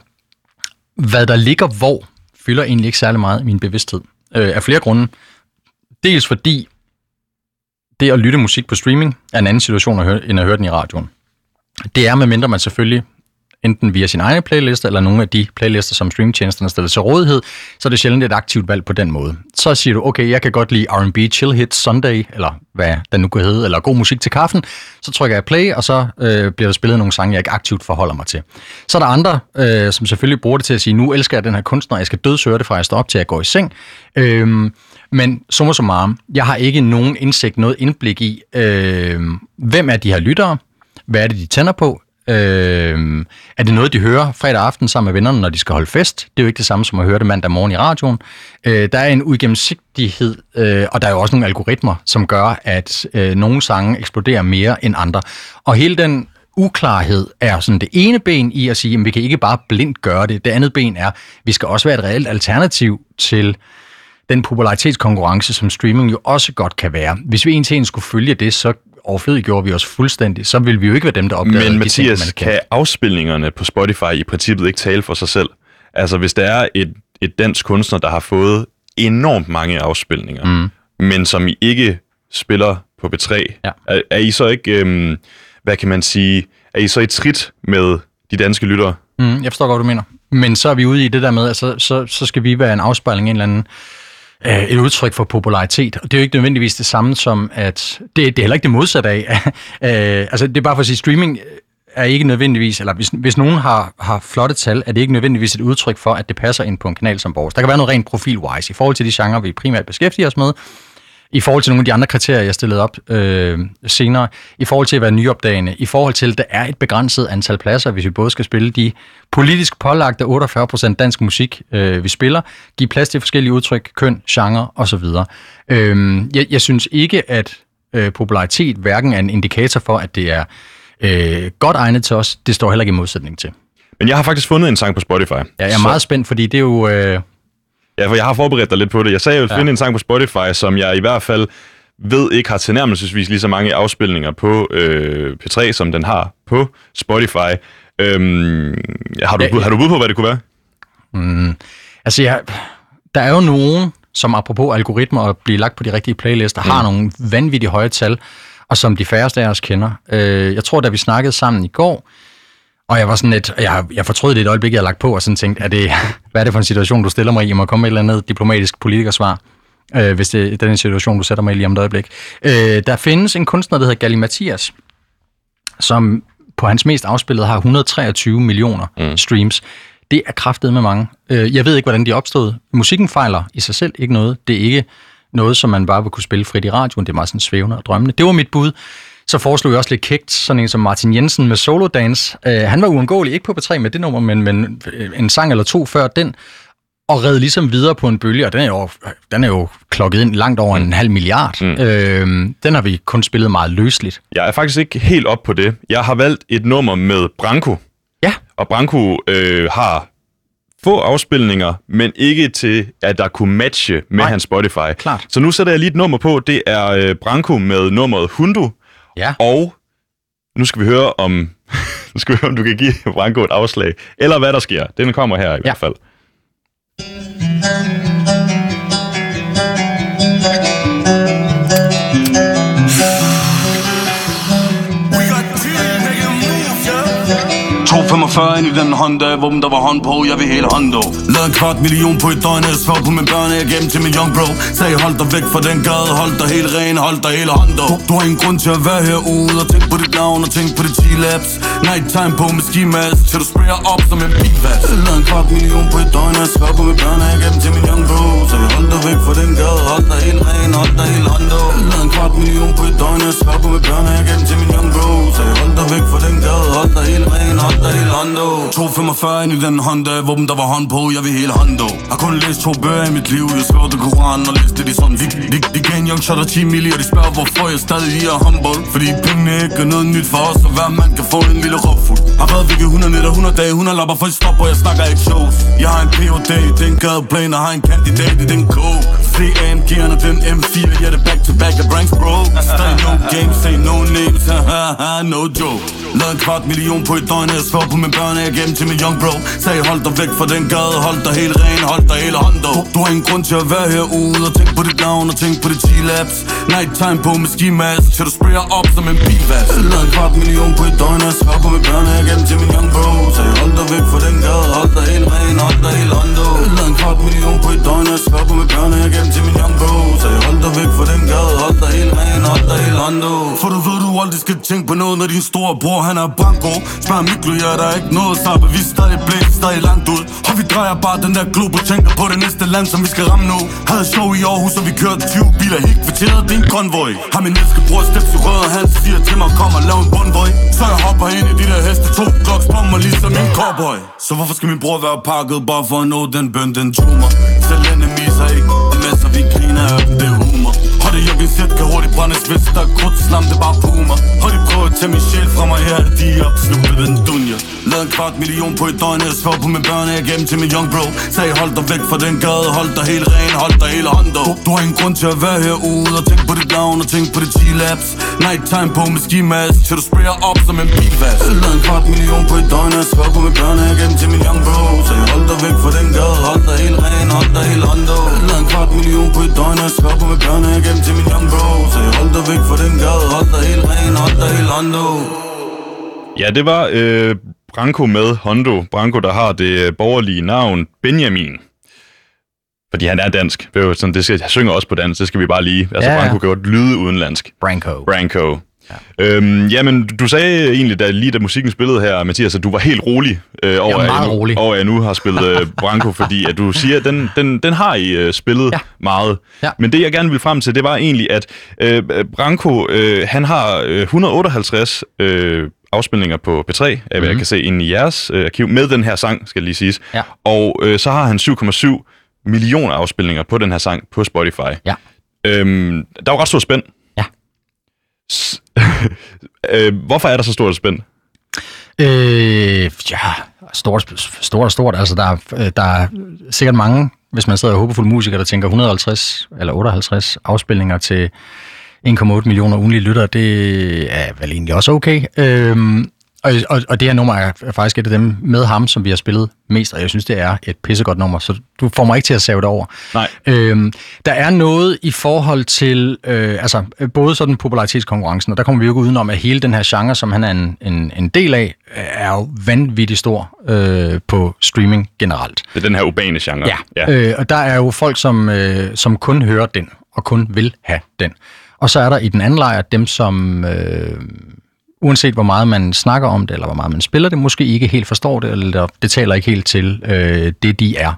hvad der ligger hvor, fylder egentlig ikke særlig meget i min bevidsthed. Øh, af flere grunde. Dels fordi det at lytte musik på streaming er en anden situation at høre, end at høre den i radioen. Det er medmindre man selvfølgelig enten via sin egen playlist eller nogle af de playlister, som streamtjenesterne stiller til rådighed, så er det sjældent et aktivt valg på den måde. Så siger du, okay, jeg kan godt lide R&B Chill Hits Sunday, eller hvad den nu kan hedde, eller god musik til kaffen. Så trykker jeg play, og så øh, bliver der spillet nogle sange, jeg ikke aktivt forholder mig til. Så er der andre, øh, som selvfølgelig bruger det til at sige, nu elsker jeg den her kunstner, jeg skal dødsøre det fra jeg står op til jeg går i seng. Øh, men summa summarum, jeg har ikke nogen indsigt, noget indblik i, øh, hvem er de her lyttere, hvad er det, de tænder på? Øh, er det noget, de hører fredag aften sammen med vennerne, når de skal holde fest? Det er jo ikke det samme som at høre det mandag morgen i radioen. Øh, der er en uigennemsigtighed, øh, og der er jo også nogle algoritmer, som gør, at øh, nogle sange eksploderer mere end andre. Og hele den uklarhed er sådan det ene ben i at sige, at vi kan ikke bare blindt gøre det. Det andet ben er, at vi skal også være et reelt alternativ til den popularitetskonkurrence, som streaming jo også godt kan være. Hvis vi en til en skulle følge det, så overflødiggjorde vi os fuldstændig. Så vil vi jo ikke være dem, der opdager Men de ting, Mathias, man kan. kan afspilningerne på Spotify i princippet ikke tale for sig selv? Altså, hvis der er et, et dansk kunstner, der har fået enormt mange afspilninger, mm. men som I ikke spiller på B3, Ja. er, er I så ikke, øhm, hvad kan man sige, er I så i trit med de danske lyttere? Mm, jeg forstår godt, hvad du mener. Men så er vi ude i det der med, at så, så, så skal vi være en afspejling af en eller anden øh, et udtryk for popularitet. Og det er jo ikke nødvendigvis det samme som, at det, det er heller ikke det modsatte af. øh, altså, det er bare for at sige, streaming er ikke nødvendigvis, eller hvis, hvis nogen har, har flotte tal, er det ikke nødvendigvis et udtryk for, at det passer ind på en kanal som vores. Der kan være noget rent profil-wise i forhold til de genrer, vi primært beskæftiger os med, i forhold til nogle af de andre kriterier, jeg stillede op øh, senere, i forhold til at være nyopdagende, i forhold til, at der er et begrænset antal pladser, hvis vi både skal spille de politisk pålagte 48% dansk musik, øh, vi spiller, give plads til forskellige udtryk, køn, genre osv. Øh, jeg, jeg synes ikke, at øh, popularitet hverken er en indikator for, at det er øh, godt egnet til os, det står heller ikke i modsætning til. Men jeg har faktisk fundet en sang på Spotify. Ja, jeg er meget spændt, fordi det er jo... Øh, Ja, for jeg har forberedt dig lidt på det. Jeg sagde, at jeg ville finde en sang på Spotify, som jeg i hvert fald ved ikke har tilnærmelsesvis lige så mange afspilninger på øh, P3, som den har på Spotify. Øhm, har, du, Ja, har du bud på, hvad det kunne være? Altså, jeg, der er jo nogen, som apropos algoritmer og blive lagt på de rigtige playlister, mm. har nogle vanvittigt høje tal, og som de færreste af os kender. Øh, jeg tror, da vi snakkede sammen i går, og jeg var sådan lidt, jeg, jeg fortrød det et øjeblik, jeg havde lagt på, og sådan tænkte, er det, hvad er det for en situation, du stiller mig i? Jeg må komme med et eller andet diplomatisk politikersvar, øh, hvis det er den situation, du sætter mig i lige om et øjeblik. Øh, der findes en kunstner, der hedder Galli Mathias, som på hans mest afspillede har 123 millioner mm. streams. Det er kraftet med mange. Øh, Jeg ved ikke, hvordan de opstået. Musikken fejler i sig selv ikke noget. Det er ikke noget, som man bare vil kunne spille frit i radioen. Det er meget sådan svævende og drømmende. Det var mit bud. Så foreslog jeg også lidt kægt, sådan en som Martin Jensen med Solo Dance. Øh, han var uundgåelig, ikke på P3 med det nummer, men, men øh, en sang eller to før den, og red ligesom videre på en bølge, og den er jo, den er jo klokket ind langt over en halv milliard. Mm. Øh, den har vi kun spillet meget løsligt. Jeg er faktisk ikke helt op på det. Jeg har valgt et nummer med Branko, Ja, og Branko øh, har få afspilninger, men ikke til, at der kunne matche med Nej, hans Spotify. klart. Så nu sætter jeg lige et nummer på. Det er øh, Branko med nummeret Hundo, ja. Og nu skal vi høre om, nu skal vi høre, om du kan give Branko et afslag, eller hvad der sker. Den kommer her i ja. hvert fald. Thank you. 40 ind i den Honda Våben der var hånd på, jeg vil hele hånd Lad en kvart million på et døgn Jeg svær på min børn, jeg gennem til min young bro. Sag hold dig væk fra den gade Hold dig helt ren, hold dig hele hånd du, du, har ingen grund til at være herude Og tænk på dit navn og tænk på dit G-Labs Night time på med ski mask Til du sprayer op som en bilvask Lad en kvart million på et døgn Jeg svær på min børn, jeg gennem til min young bro. Så hold dig væk fra den gade Hold dig helt ren, hold dig hele hånd Lad en kvart million på et døgn Jeg svær på min børn, jeg gennem til min young bro. Så hold dig væk fra den gade Hold dig helt ren, hold dig hele hånd håndo 245 i den Honda, hvor der var hånd på, jeg vil hele håndo Har kun læst to bøger i mit liv, jeg skrev det Koran og læste det i sådan. De, de, de gav en young shot og 10 milli, og de spørger hvorfor jeg stadig er humble. Fordi pengene ikke er noget nyt for os, og hver mand kan få en lille råfuld. Har været væk i 100 nætter, 100 dage, 100 lapper for et stop, og jeg snakker ikke shows Jeg har en Ph.D. i den gadeplan, og har en kandidat i den kog Se AMG'erne, den M4, ja det back to back af ranks bro. Stay no games, say no names, haha, no joke. Lad en kvart million på et døgn, jeg svær på mine børn, jeg gennem til min young bro. Sag hold dig væk fra den gade, hold dig helt ren, hold dig hele hånden dog. Du har ingen grund til at være herude, og tænk på dit navn, og tænk på dit G-labs Night time på med ski mask, til du sprayer op som en bivas. Lad en kvart million på et døgn, jeg svær på mine børn, jeg gennem til min young bro. Sag hold dig væk fra den gade, hold dig helt ren, hold dig hele dog. Lad en kvart million på et døgn, jeg svær på mine børn, jeg gennem hjem til min young bro Sag hold dig væk fra den gade, hold dig helt ren, hold dig helt hondo For du ved, du aldrig skal tænke på noget, når din store bror, han er banko. Spørg Miklo, ja, der er ikke noget sabbe, vi er stadig blæst, stadig langt ud. Og vi drejer bare den der globe tænker på det næste land, som vi skal ramme nu. Havde show i Aarhus, og vi kørte 20 biler. Helt kvarteret, det er en konvoj. Har min elske bror steps i røret han siger til mig, kom og lav en bundvoj. Så jeg hopper ind i de der heste, to kloks på mig, ligesom en cowboy. Så hvorfor skal min bror være pakket, bare for at nå den bøn, den tumor? Selv enemies har ikke vi griner af dem, det er humor. Og det er Hvilken sæt kan hurtigt brændes, hvis der er krudt. Slam det bare på mig Har de prøvet at tage min sjæl fra mig? Her er De op opslugt den dunja lavet en kvart million på et døgn. Jeg svær på min børn, jeg gennem til min young bro. Sag hold dig væk fra den gade Hold dig helt ren, hold dig hele hånd du, du har ingen grund til at være herude Og tænk på dit navn og tænk på dit G-labs Nighttime på med skimask Til du sprayer op som en bilvas Lavet en kvart million på et døgn Jeg svær på min børn, jeg gennem til min young bro. Sag hold dig væk fra den gade Hold dig helt ren, hold dig helt hånd du, Lavet en kvart million på et døgn Jeg svær på min børn, jeg gennem til min young bro. Sag hold dig væk fra den gade Hold dig helt ren, hold dig helt hånd du. Ja, det var øh, Branko med Hondo. Branko, der har det øh, borgerlige navn Benjamin. Fordi han er dansk. Det, er jo sådan, det skal, jeg synger også på dansk, det skal vi bare lige. Altså, Ja. Branko kan godt lyde udenlandsk. Branko. Branko. Ja. Øhm, jamen, du sagde egentlig, da, lige da musikken spillede her, Mathias, at du var helt rolig øh, over, Jeg er at jeg nu, rolig. over, at jeg nu har spillet øh, Branko, fordi at du siger, at den, den, den har I øh, spillet ja. Meget. Ja. Men det, jeg gerne vil frem til, det var egentlig, at øh, Branko, øh, han har øh, 158 øh, afspilninger på P3, af hvad jeg kan se inde i jeres øh, arkiv, med den her sang, skal lige siges. Ja. Og øh, så har han 7,7 millioner afspilninger på den her sang på Spotify. Ja. Øhm, der er jo ret stor spænd. Ja. S- øh, hvorfor er der så stort spænd? Øh, ja, stort, stort stort. Altså, der, er, der er sikkert mange, hvis man sidder og håber musikere, der tænker 150 eller 58 afspilninger til 1,8 millioner ugenlige lyttere. Det er vel egentlig også okay. Øhm, og, og, og det her nummer er faktisk et af dem med ham, som vi har spillet mest, og jeg synes, det er et pissegodt nummer, så du får mig ikke til at save det over. Nej. Øhm, der er noget i forhold til, øh, altså både sådan popularitetskonkurrencen, og der kommer vi jo ikke udenom, at hele den her genre, som han er en, en, en del af, er jo vanvittigt stor øh, på streaming generelt. Det er den her urbane genre. Ja, ja. Øh, og der er jo folk, som, øh, som kun hører den, og kun vil have den. Og så er der i den anden lejr dem, som øh, uanset hvor meget man snakker om det, eller hvor meget man spiller det, måske ikke helt forstår det, eller det taler ikke helt til øh, det, de er.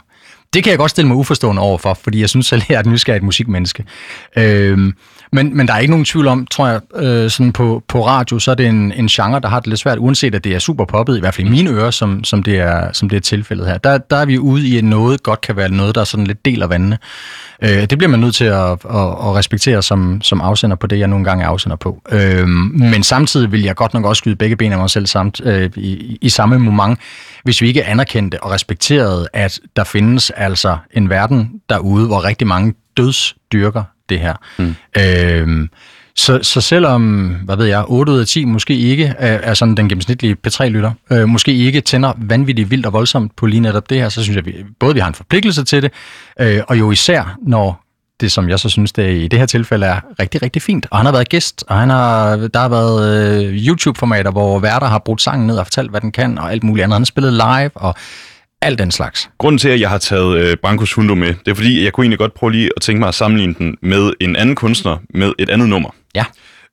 Det kan jeg godt stille mig uforstående overfor, fordi jeg synes selv, jeg er et nysgerrigt musikmenneske. Øh, men, men der er ikke nogen tvivl om, tror jeg, øh, sådan på, på radio, så er det en, en genre, der har det lidt svært, uanset at det er super poppet, i hvert fald i mine ører, som, som, det, er, som det er tilfældet her. Der, der er vi ude i, at noget godt kan være noget, der er sådan lidt del af vandene. Øh, det bliver man nødt til at, at, at respektere som, som afsender på det, jeg nogle gange er afsender på. Øh, men samtidig vil jeg godt nok også skyde begge ben af mig selv samt, øh, i, i samme moment, hvis vi ikke anerkendte og respekterede, at der findes altså en verden derude, hvor rigtig mange dødsdyrker det her. Mm. Øh, så, så selvom, hvad ved jeg, 8 ud af 10 måske ikke er, er sådan den gennemsnitlige P3-lytter, øh, måske ikke tænder vanvittigt vildt og voldsomt på lige netop det her, så synes jeg, vi, både vi har en forpligtelse til det, øh, og jo især, når det, som jeg så synes, det i det her tilfælde er rigtig, rigtig fint. Og han har været gæst, og han har, der har været øh, YouTube-formater, hvor værter har brugt sangen ned og fortalt, hvad den kan, og alt muligt andet. Han har spillet live, og alt den slags. Grunden til, at jeg har taget øh, Brankos Hundo med, det er fordi, jeg kunne egentlig godt prøve lige at tænke mig at sammenligne den med en anden kunstner med et andet nummer. Ja.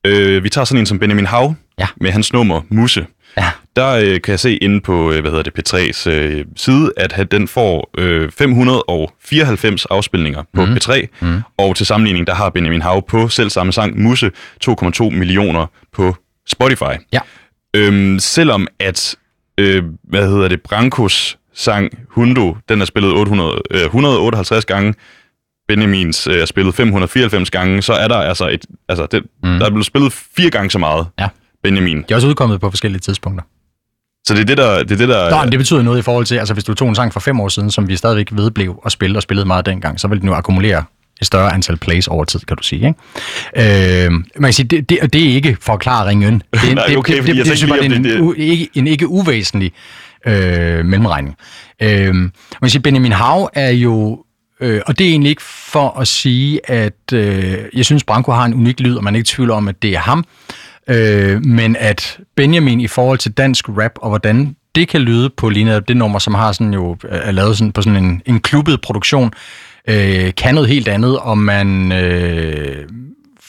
Øh, vi tager sådan en som Benjamin Hav Ja. med hans nummer Musse. Ja. Der øh, kan jeg se inde på øh, hvad hedder det, P3's øh, side, at han- den får øh, 594 afspilninger på mm. P3, mm. og til sammenligning, der har Benjamin Hav på selv samme sang Musse 2,2 millioner på Spotify. Ja. Øhm, selvom at, øh, hvad hedder det, Brankos sang Hundo, den er spillet 800, øh, 158 gange, Benjamins øh, er spillet 594 gange, så er der altså et, altså det, mm. der er blevet spillet fire gange så meget Ja. Benjamin. De er også udkommet på forskellige tidspunkter. Så det er det, der... Det er det, der Nå, det betyder noget i forhold til, altså hvis du tog en sang for fem år siden, som vi stadigvæk vedblev og spille og spillede meget dengang, så vil den jo akkumulere et større antal plays over tid, kan du sige. Ikke? Øh, man kan sige, det, det, det er ikke for at klare ringen. Det, er- Nej, det, okay, det, fordi det, jeg det, det, tænkte det, lige, det er om en, det- u, ikke, en ikke uvæsentlig øh, mellemregning. Øh, man kan sige, Benjamin Hav er jo Øh, og det er egentlig ikke for at sige, at øh, jeg synes, Branko har en unik lyd, og man er ikke i tvivl om, at det er ham. Øh, men at Benjamin i forhold til dansk rap, og hvordan det kan lyde på lige netop det nummer, som har sådan jo øh, er lavet sådan på sådan en, en klubbet produktion, øh, kan noget helt andet, og man øh,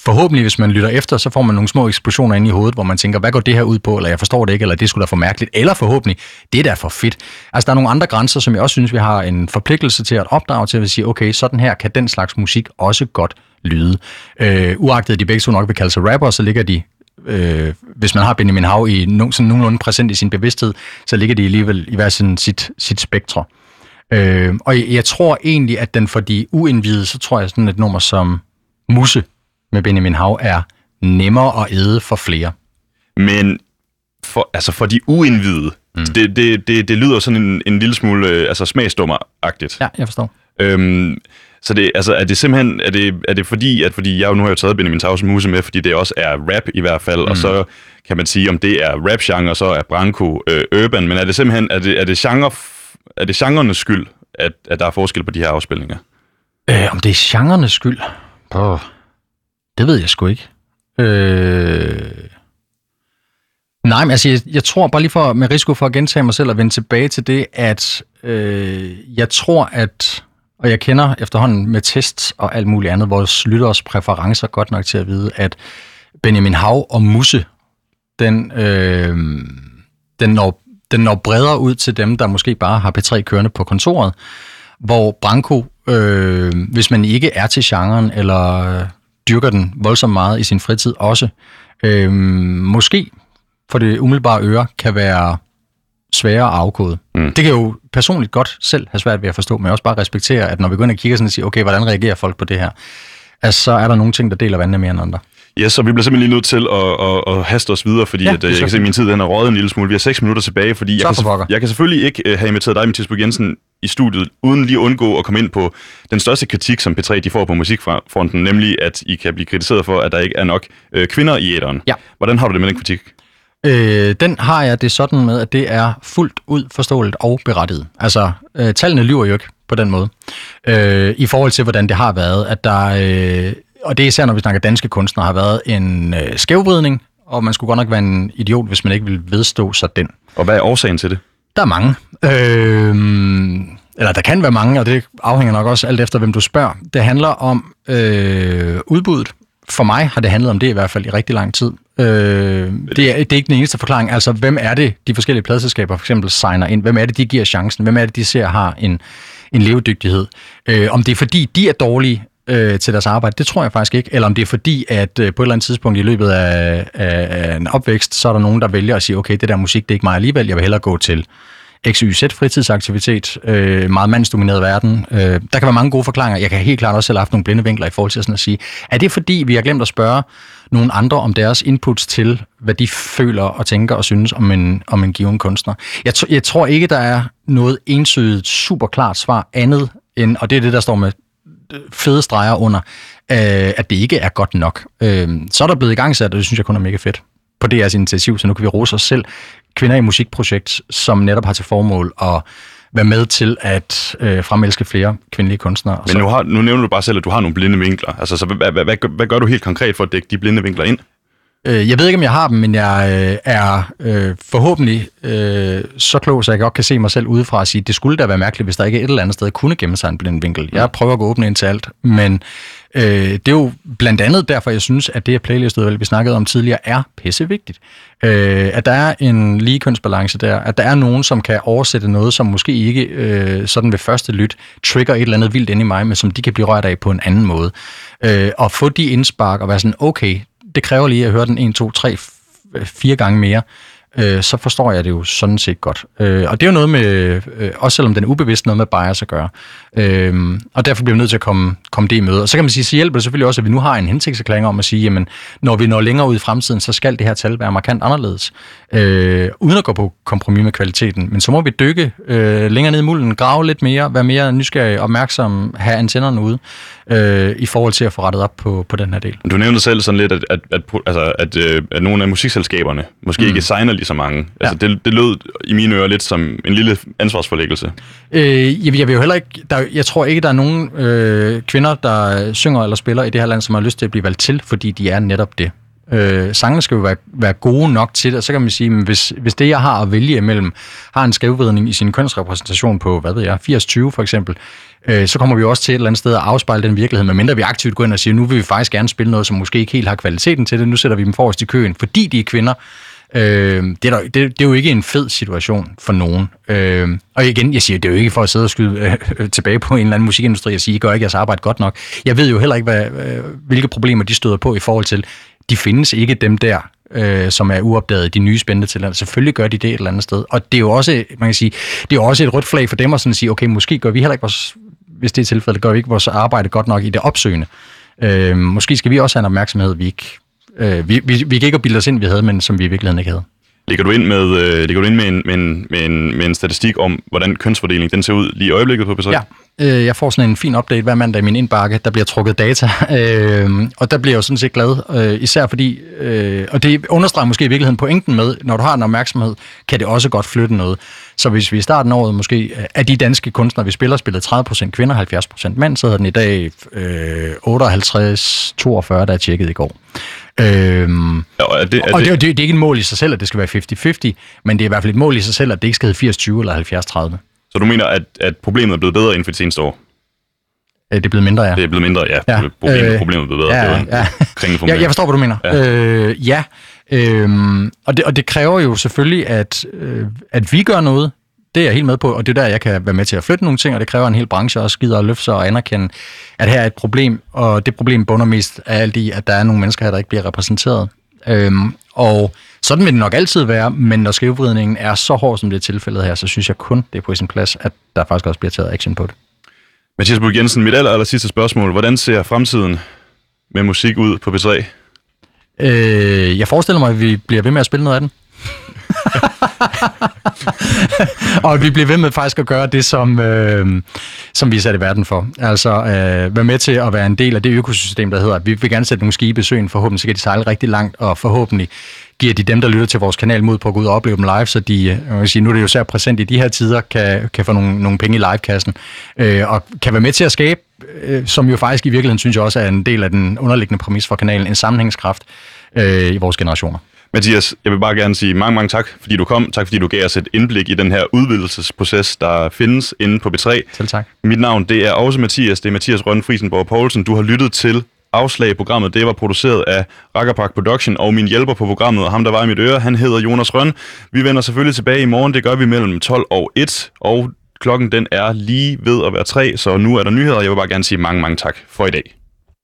forhåbentlig, hvis man lytter efter, så får man nogle små eksplosioner ind i hovedet, hvor man tænker, hvad går det her ud på, eller jeg forstår det ikke, eller det skulle da for mærkeligt, eller forhåbentlig, det er da for fedt. Altså, der er nogle andre grænser, som jeg også synes, vi har en forpligtelse til at opdrage til, at sige, okay, sådan her kan den slags musik også godt lyde. Øh, uagtet at de begge to nok vil kalde sig rapper, så ligger de øh, hvis man har Benjamin Hav i no, sådan nogenlunde præsent i sin bevidsthed, så ligger de alligevel i hver sin sit, sit spektre. Øh, og jeg, jeg tror egentlig, at den for de uindvidede, så tror jeg sådan et nummer som Musse med Benjamin Hav er nemmere at æde for flere. Men for, altså for de uindvidede, mm. det, det, det, det lyder sådan en, en lille smule øh, altså smagsdommer-agtigt. Ja, jeg forstår. Øhm, så det, altså, er det simpelthen, er det, er det fordi, at fordi jeg nu har jo taget Benjamin Tausen Muse med, fordi det også er rap i hvert fald, mm. og så kan man sige, om det er rap-genre, så er Branko øh, urban, men er det simpelthen, er det, er det, genre, er det genrenes skyld, at, at der er forskel på de her afspilninger? Øh, om det er genrenes skyld? Oh, det ved jeg sgu ikke. Øh... Nej, men altså, jeg, jeg tror bare lige for, med risiko for at gentage mig selv og vende tilbage til det, at øh, jeg tror, at, og jeg kender efterhånden med tests og alt muligt andet, vores lytteres præferencer godt nok til at vide, at Benjamin Hav og Musse, den, øh, den, når, den når bredere ud til dem, der måske bare har P3 kørende på kontoret, hvor Branko, øh, hvis man ikke er til genren, eller dyrker den voldsomt meget i sin fritid også, øh, måske for det umiddelbare øre kan være sværere at afkode. Mm. Det kan jo personligt godt selv have svært ved at forstå, men også bare respektere, at når vi går ind og kigger sådan og siger, okay, hvordan reagerer folk på det her? Altså, så er der nogle ting, der deler vandene mere end andre. Ja, så vi bliver simpelthen lige nødt til at, at, at haste os videre, fordi ja, at, øh, jeg kan se, at min tid den er røget en lille smule. Vi har seks minutter tilbage, fordi jeg kan, jeg kan selvfølgelig ikke uh, have inviteret dig, Mathias Bug Jensen, i studiet, uden lige at undgå at komme ind på den største kritik, som P3 de får på musikfronten, nemlig at I kan blive kritiseret for, at der ikke er nok uh, kvinder i æderen. Ja. Hvordan har du det med den kritik? Øh, den har jeg det sådan med, at det er fuldt ud forståeligt og berettiget. Altså, øh, tallene lyver jo ikke på den måde. Øh, I forhold til, hvordan det har været, at der, øh, og det er især, når vi snakker danske kunstnere, har været en øh, skævvridning, og man skulle godt nok være en idiot, hvis man ikke ville vedstå sig den. Og hvad er årsagen til det? Der er mange. Øh, eller der kan være mange, og det afhænger nok også alt efter, hvem du spørger. Det handler om øh, udbuddet. For mig har det handlet om det i hvert fald i rigtig lang tid. Øh, det, er, det er ikke den eneste forklaring. Altså, hvem er det, de forskellige pladselskaber for eksempel signer ind? Hvem er det, de giver chancen? Hvem er det, de ser har en, en levedygtighed? Øh, om det er fordi, de er dårlige øh, til deres arbejde, det tror jeg faktisk ikke. Eller om det er fordi, at øh, på et eller andet tidspunkt i løbet af, af, af en opvækst, så er der nogen, der vælger at sige, okay, det der musik, det er ikke mig alligevel, jeg vil hellere gå til XYZ fritidsaktivitet, øh, meget mandsdomineret verden. Øh, der kan være mange gode forklaringer. Jeg kan helt klart også selv have haft nogle blinde vinkler i forhold til sådan at sige, er det fordi, vi har glemt at spørge nogle andre om deres inputs til, hvad de føler og tænker og synes om en, om en given kunstner? Jeg, jeg tror ikke, der er noget ensydigt, super klart svar andet end, og det er det, der står med fede streger under, øh, at det ikke er godt nok. Øh, så er der blevet i gang sat, og det synes jeg kun er mega fedt på DR's initiativ, så nu kan vi rose os selv. Kvinder i musikprojekt, som netop har til formål at være med til at øh, fremelske flere kvindelige kunstnere. Men nu, har, nu nævner du bare selv, at du har nogle blinde vinkler. Altså, så hvad, hvad, hvad, hvad gør du helt konkret for at dække de blinde vinkler ind? Øh, jeg ved ikke, om jeg har dem, men jeg øh, er øh, forhåbentlig øh, så klog, så jeg godt kan se mig selv udefra og sige, det skulle da være mærkeligt, hvis der ikke et eller andet sted kunne gemme sig en blind vinkel. Jeg prøver at gå åbne ind til alt, men øh, det er jo blandt andet derfor, jeg synes, at det her playlistudvalg, vi snakkede om tidligere, er pissevigtigt. Øh, at der er en lige kønsbalance der, at der er nogen, som kan oversætte noget, som måske ikke øh, sådan ved første lyt trigger et eller andet vildt ind i mig, men som de kan blive rørt af på en anden måde. Øh, og få de indspark og være sådan, okay, det kræver lige at høre den 1, 2, 3, 4 gange mere, øh, så forstår jeg det jo sådan set godt. Øh, og det er jo noget med, øh, også selvom den er ubevidst, noget med bias at gøre. Øh, og derfor bliver vi nødt til at komme, komme det i møde. Og så kan man sige, så hjælper det selvfølgelig også, at vi nu har en hensigtserklæring om at sige, jamen, når vi når længere ud i fremtiden, så skal det her tal være markant anderledes. Øh, uden at gå på kompromis med kvaliteten. Men så må vi dykke øh, længere ned i mulden, grave lidt mere, være mere nysgerrig, opmærksom, have antennerne ude øh, i forhold til at få rettet op på, på den her del. Du nævnte selv sådan lidt, at, at, at, altså, at, øh, at nogle af musikselskaberne måske mm. ikke signer lige så mange. Ja. Altså, det, det lød i mine ører lidt som en lille ansvarsforlæggelse. Øh, jeg, jeg vil jo heller ikke, der, jeg tror ikke, der er nogen øh, kvinder, der synger eller spiller i det her land, som har lyst til at blive valgt til, fordi de er netop det. Øh, sangene skal jo være, være gode nok til det, og så kan man sige, at hvis, hvis det, jeg har at vælge imellem, har en skævvridning i sin kønsrepræsentation på, hvad ved jeg, 80-20 for eksempel, øh, så kommer vi også til et eller andet sted at afspejle den virkelighed, medmindre vi aktivt går ind og siger, nu vil vi faktisk gerne spille noget, som måske ikke helt har kvaliteten til det, nu sætter vi dem forrest i køen, fordi de er kvinder. Øh, det, er der, det, det er jo ikke en fed situation for nogen. Øh, og igen, jeg siger, det er jo ikke for at sidde og skyde øh, øh, tilbage på en eller anden musikindustri og sige, I gør ikke jeres arbejde godt nok. Jeg ved jo heller ikke, hvad, øh, hvilke problemer de støder på i forhold til, de findes ikke dem der, øh, som er uopdaget, de nye spændende talenter. Selvfølgelig gør de det et eller andet sted. Og det er jo også, man kan sige, det er også et rødt flag for dem at sådan sige, okay, måske gør vi heller ikke vores, hvis det er tilfældet, gør vi ikke vores arbejde godt nok i det opsøgende. Øh, måske skal vi også have en opmærksomhed, vi ikke... Øh, vi, vi, vi kan ikke bilde os ind, vi havde, men som vi i virkeligheden ikke havde. Ligger du ind med, øh, ligger du ind med, en, med, en, med, en, med en statistik om, hvordan kønsfordelingen den ser ud lige i øjeblikket på P3? Ja, øh, jeg får sådan en fin update hver mandag i min indbakke, der bliver trukket data, øh, og der bliver jeg jo sådan set glad, øh, især fordi, øh, og det understreger måske i virkeligheden pointen med, når du har en opmærksomhed, kan det også godt flytte noget. Så hvis vi i starten af året måske, af de danske kunstnere, vi spiller, spillede 30% kvinder, 70% mænd, så hedder den i dag øh, 58-42, der er tjekket i går. Øhm, ja, og det, er og det, det, det, det er ikke et mål i sig selv, at det skal være 50-50, men det er i hvert fald et mål i sig selv, at det ikke skal hedde 80-20 eller 70-30. Så du mener, at, at problemet er blevet bedre inden for de seneste år? Øh, det er blevet mindre, ja. Det er blevet mindre, ja. ja. Problemet, øh, problemet er blevet bedre. Ja, det ja. ja. jeg forstår, hvad du mener. Ja. Øh, ja. Øhm, og, det, og det kræver jo selvfølgelig, at, øh, at vi gør noget. Det er jeg helt med på, og det er der, jeg kan være med til at flytte nogle ting, og det kræver en hel branche også gider at løfte sig og anerkende, at her er et problem, og det problem bunder mest af alt i, at der er nogle mennesker her, der ikke bliver repræsenteret. Øhm, og sådan vil det nok altid være, men når skævvridningen er så hård, som det er tilfældet her, så synes jeg kun, det er på sin plads, at der faktisk også bliver taget action på det. Mathias Bug Jensen, mit aller, aller sidste spørgsmål. Hvordan ser fremtiden med musik ud på B3? Øh, jeg forestiller mig, at vi bliver ved med at spille noget af den. og vi bliver ved med faktisk at gøre det, som, øh, som vi er sat i verden for. Altså øh, være med til at være en del af det økosystem, der hedder, at vi vil gerne sætte nogle skibe i søen, forhåbentlig så kan de sejle rigtig langt, og forhåbentlig giver de dem, der lytter til vores kanal, mod på at gå ud og opleve dem live, så de, øh, jeg vil sige, nu er det jo særligt præsent i de her tider, kan, kan få nogle, nogle penge i livekassen, øh, og kan være med til at skabe, øh, som jo faktisk i virkeligheden synes jeg også er en del af den underliggende præmis for kanalen, en sammenhængskraft øh, i vores generationer. Mathias, jeg vil bare gerne sige mange, mange tak, fordi du kom. Tak, fordi du gav os et indblik i den her udvidelsesproces, der findes inde på B3. Selv tak. Mit navn, det er også Mathias. Det er Mathias Rønne Friesenborg Poulsen. Du har lyttet til afslag i programmet. Det var produceret af Rackerpark Production, og min hjælper på programmet, og ham der var i mit øre, han hedder Jonas Røn. Vi vender selvfølgelig tilbage i morgen. Det gør vi mellem 12 og 1, og klokken den er lige ved at være 3, så nu er der nyheder. Jeg vil bare gerne sige mange, mange tak for i dag.